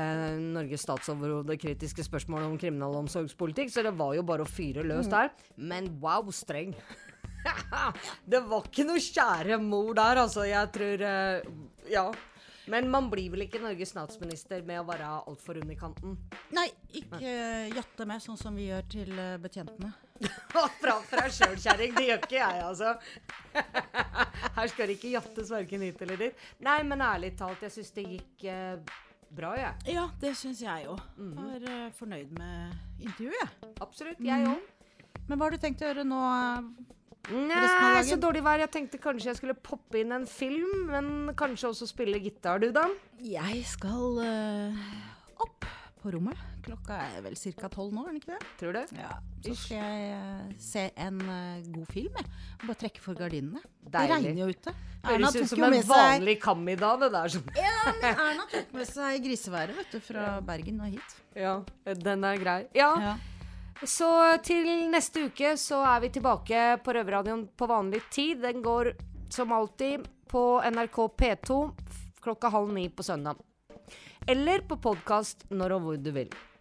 Norges statsoverhode kritiske spørsmål om kriminalomsorgspolitikk, så det var jo bare å fyre løs Mm. der. Men wow, streng. det var ikke noe kjære mor der, altså. Jeg tror eh, Ja. Men man blir vel ikke Norges statsminister med å være altfor under kanten? Nei, ikke uh, jatte med sånn som vi gjør til eh, betjentene. fra fra sjøl, kjerring. Det gjør ikke jeg, altså. Her skal det ikke jattes verken hit eller dit. Nei, men ærlig talt, jeg syns det gikk eh, bra, jeg. Ja, det syns jeg òg. Var eh, fornøyd med intervjuet, jeg. Absolutt. Jeg òg. Men hva har du tenkt å gjøre nå? eh, Nei, så dårlig vær. Jeg tenkte kanskje jeg skulle poppe inn en film, men kanskje også spille gitar, du da? Jeg skal uh, opp på rommet. Klokka er vel ca. tolv nå, er den ikke det? Tror du? Ja, Så skal jeg eh, se en eh, god film, jeg. Bare trekke for gardinene. Det regner jo ute. Høres ut som en vanlig kammidag, det der. Som Ja, men Erna tok med seg griseværet vet du, fra Bergen og hit. Ja, den er grei. Ja. Så til neste uke så er vi tilbake på Røverradioen på vanlig tid. Den går som alltid på NRK P2 klokka halv ni på søndag. Eller på podkast når og hvor du vil.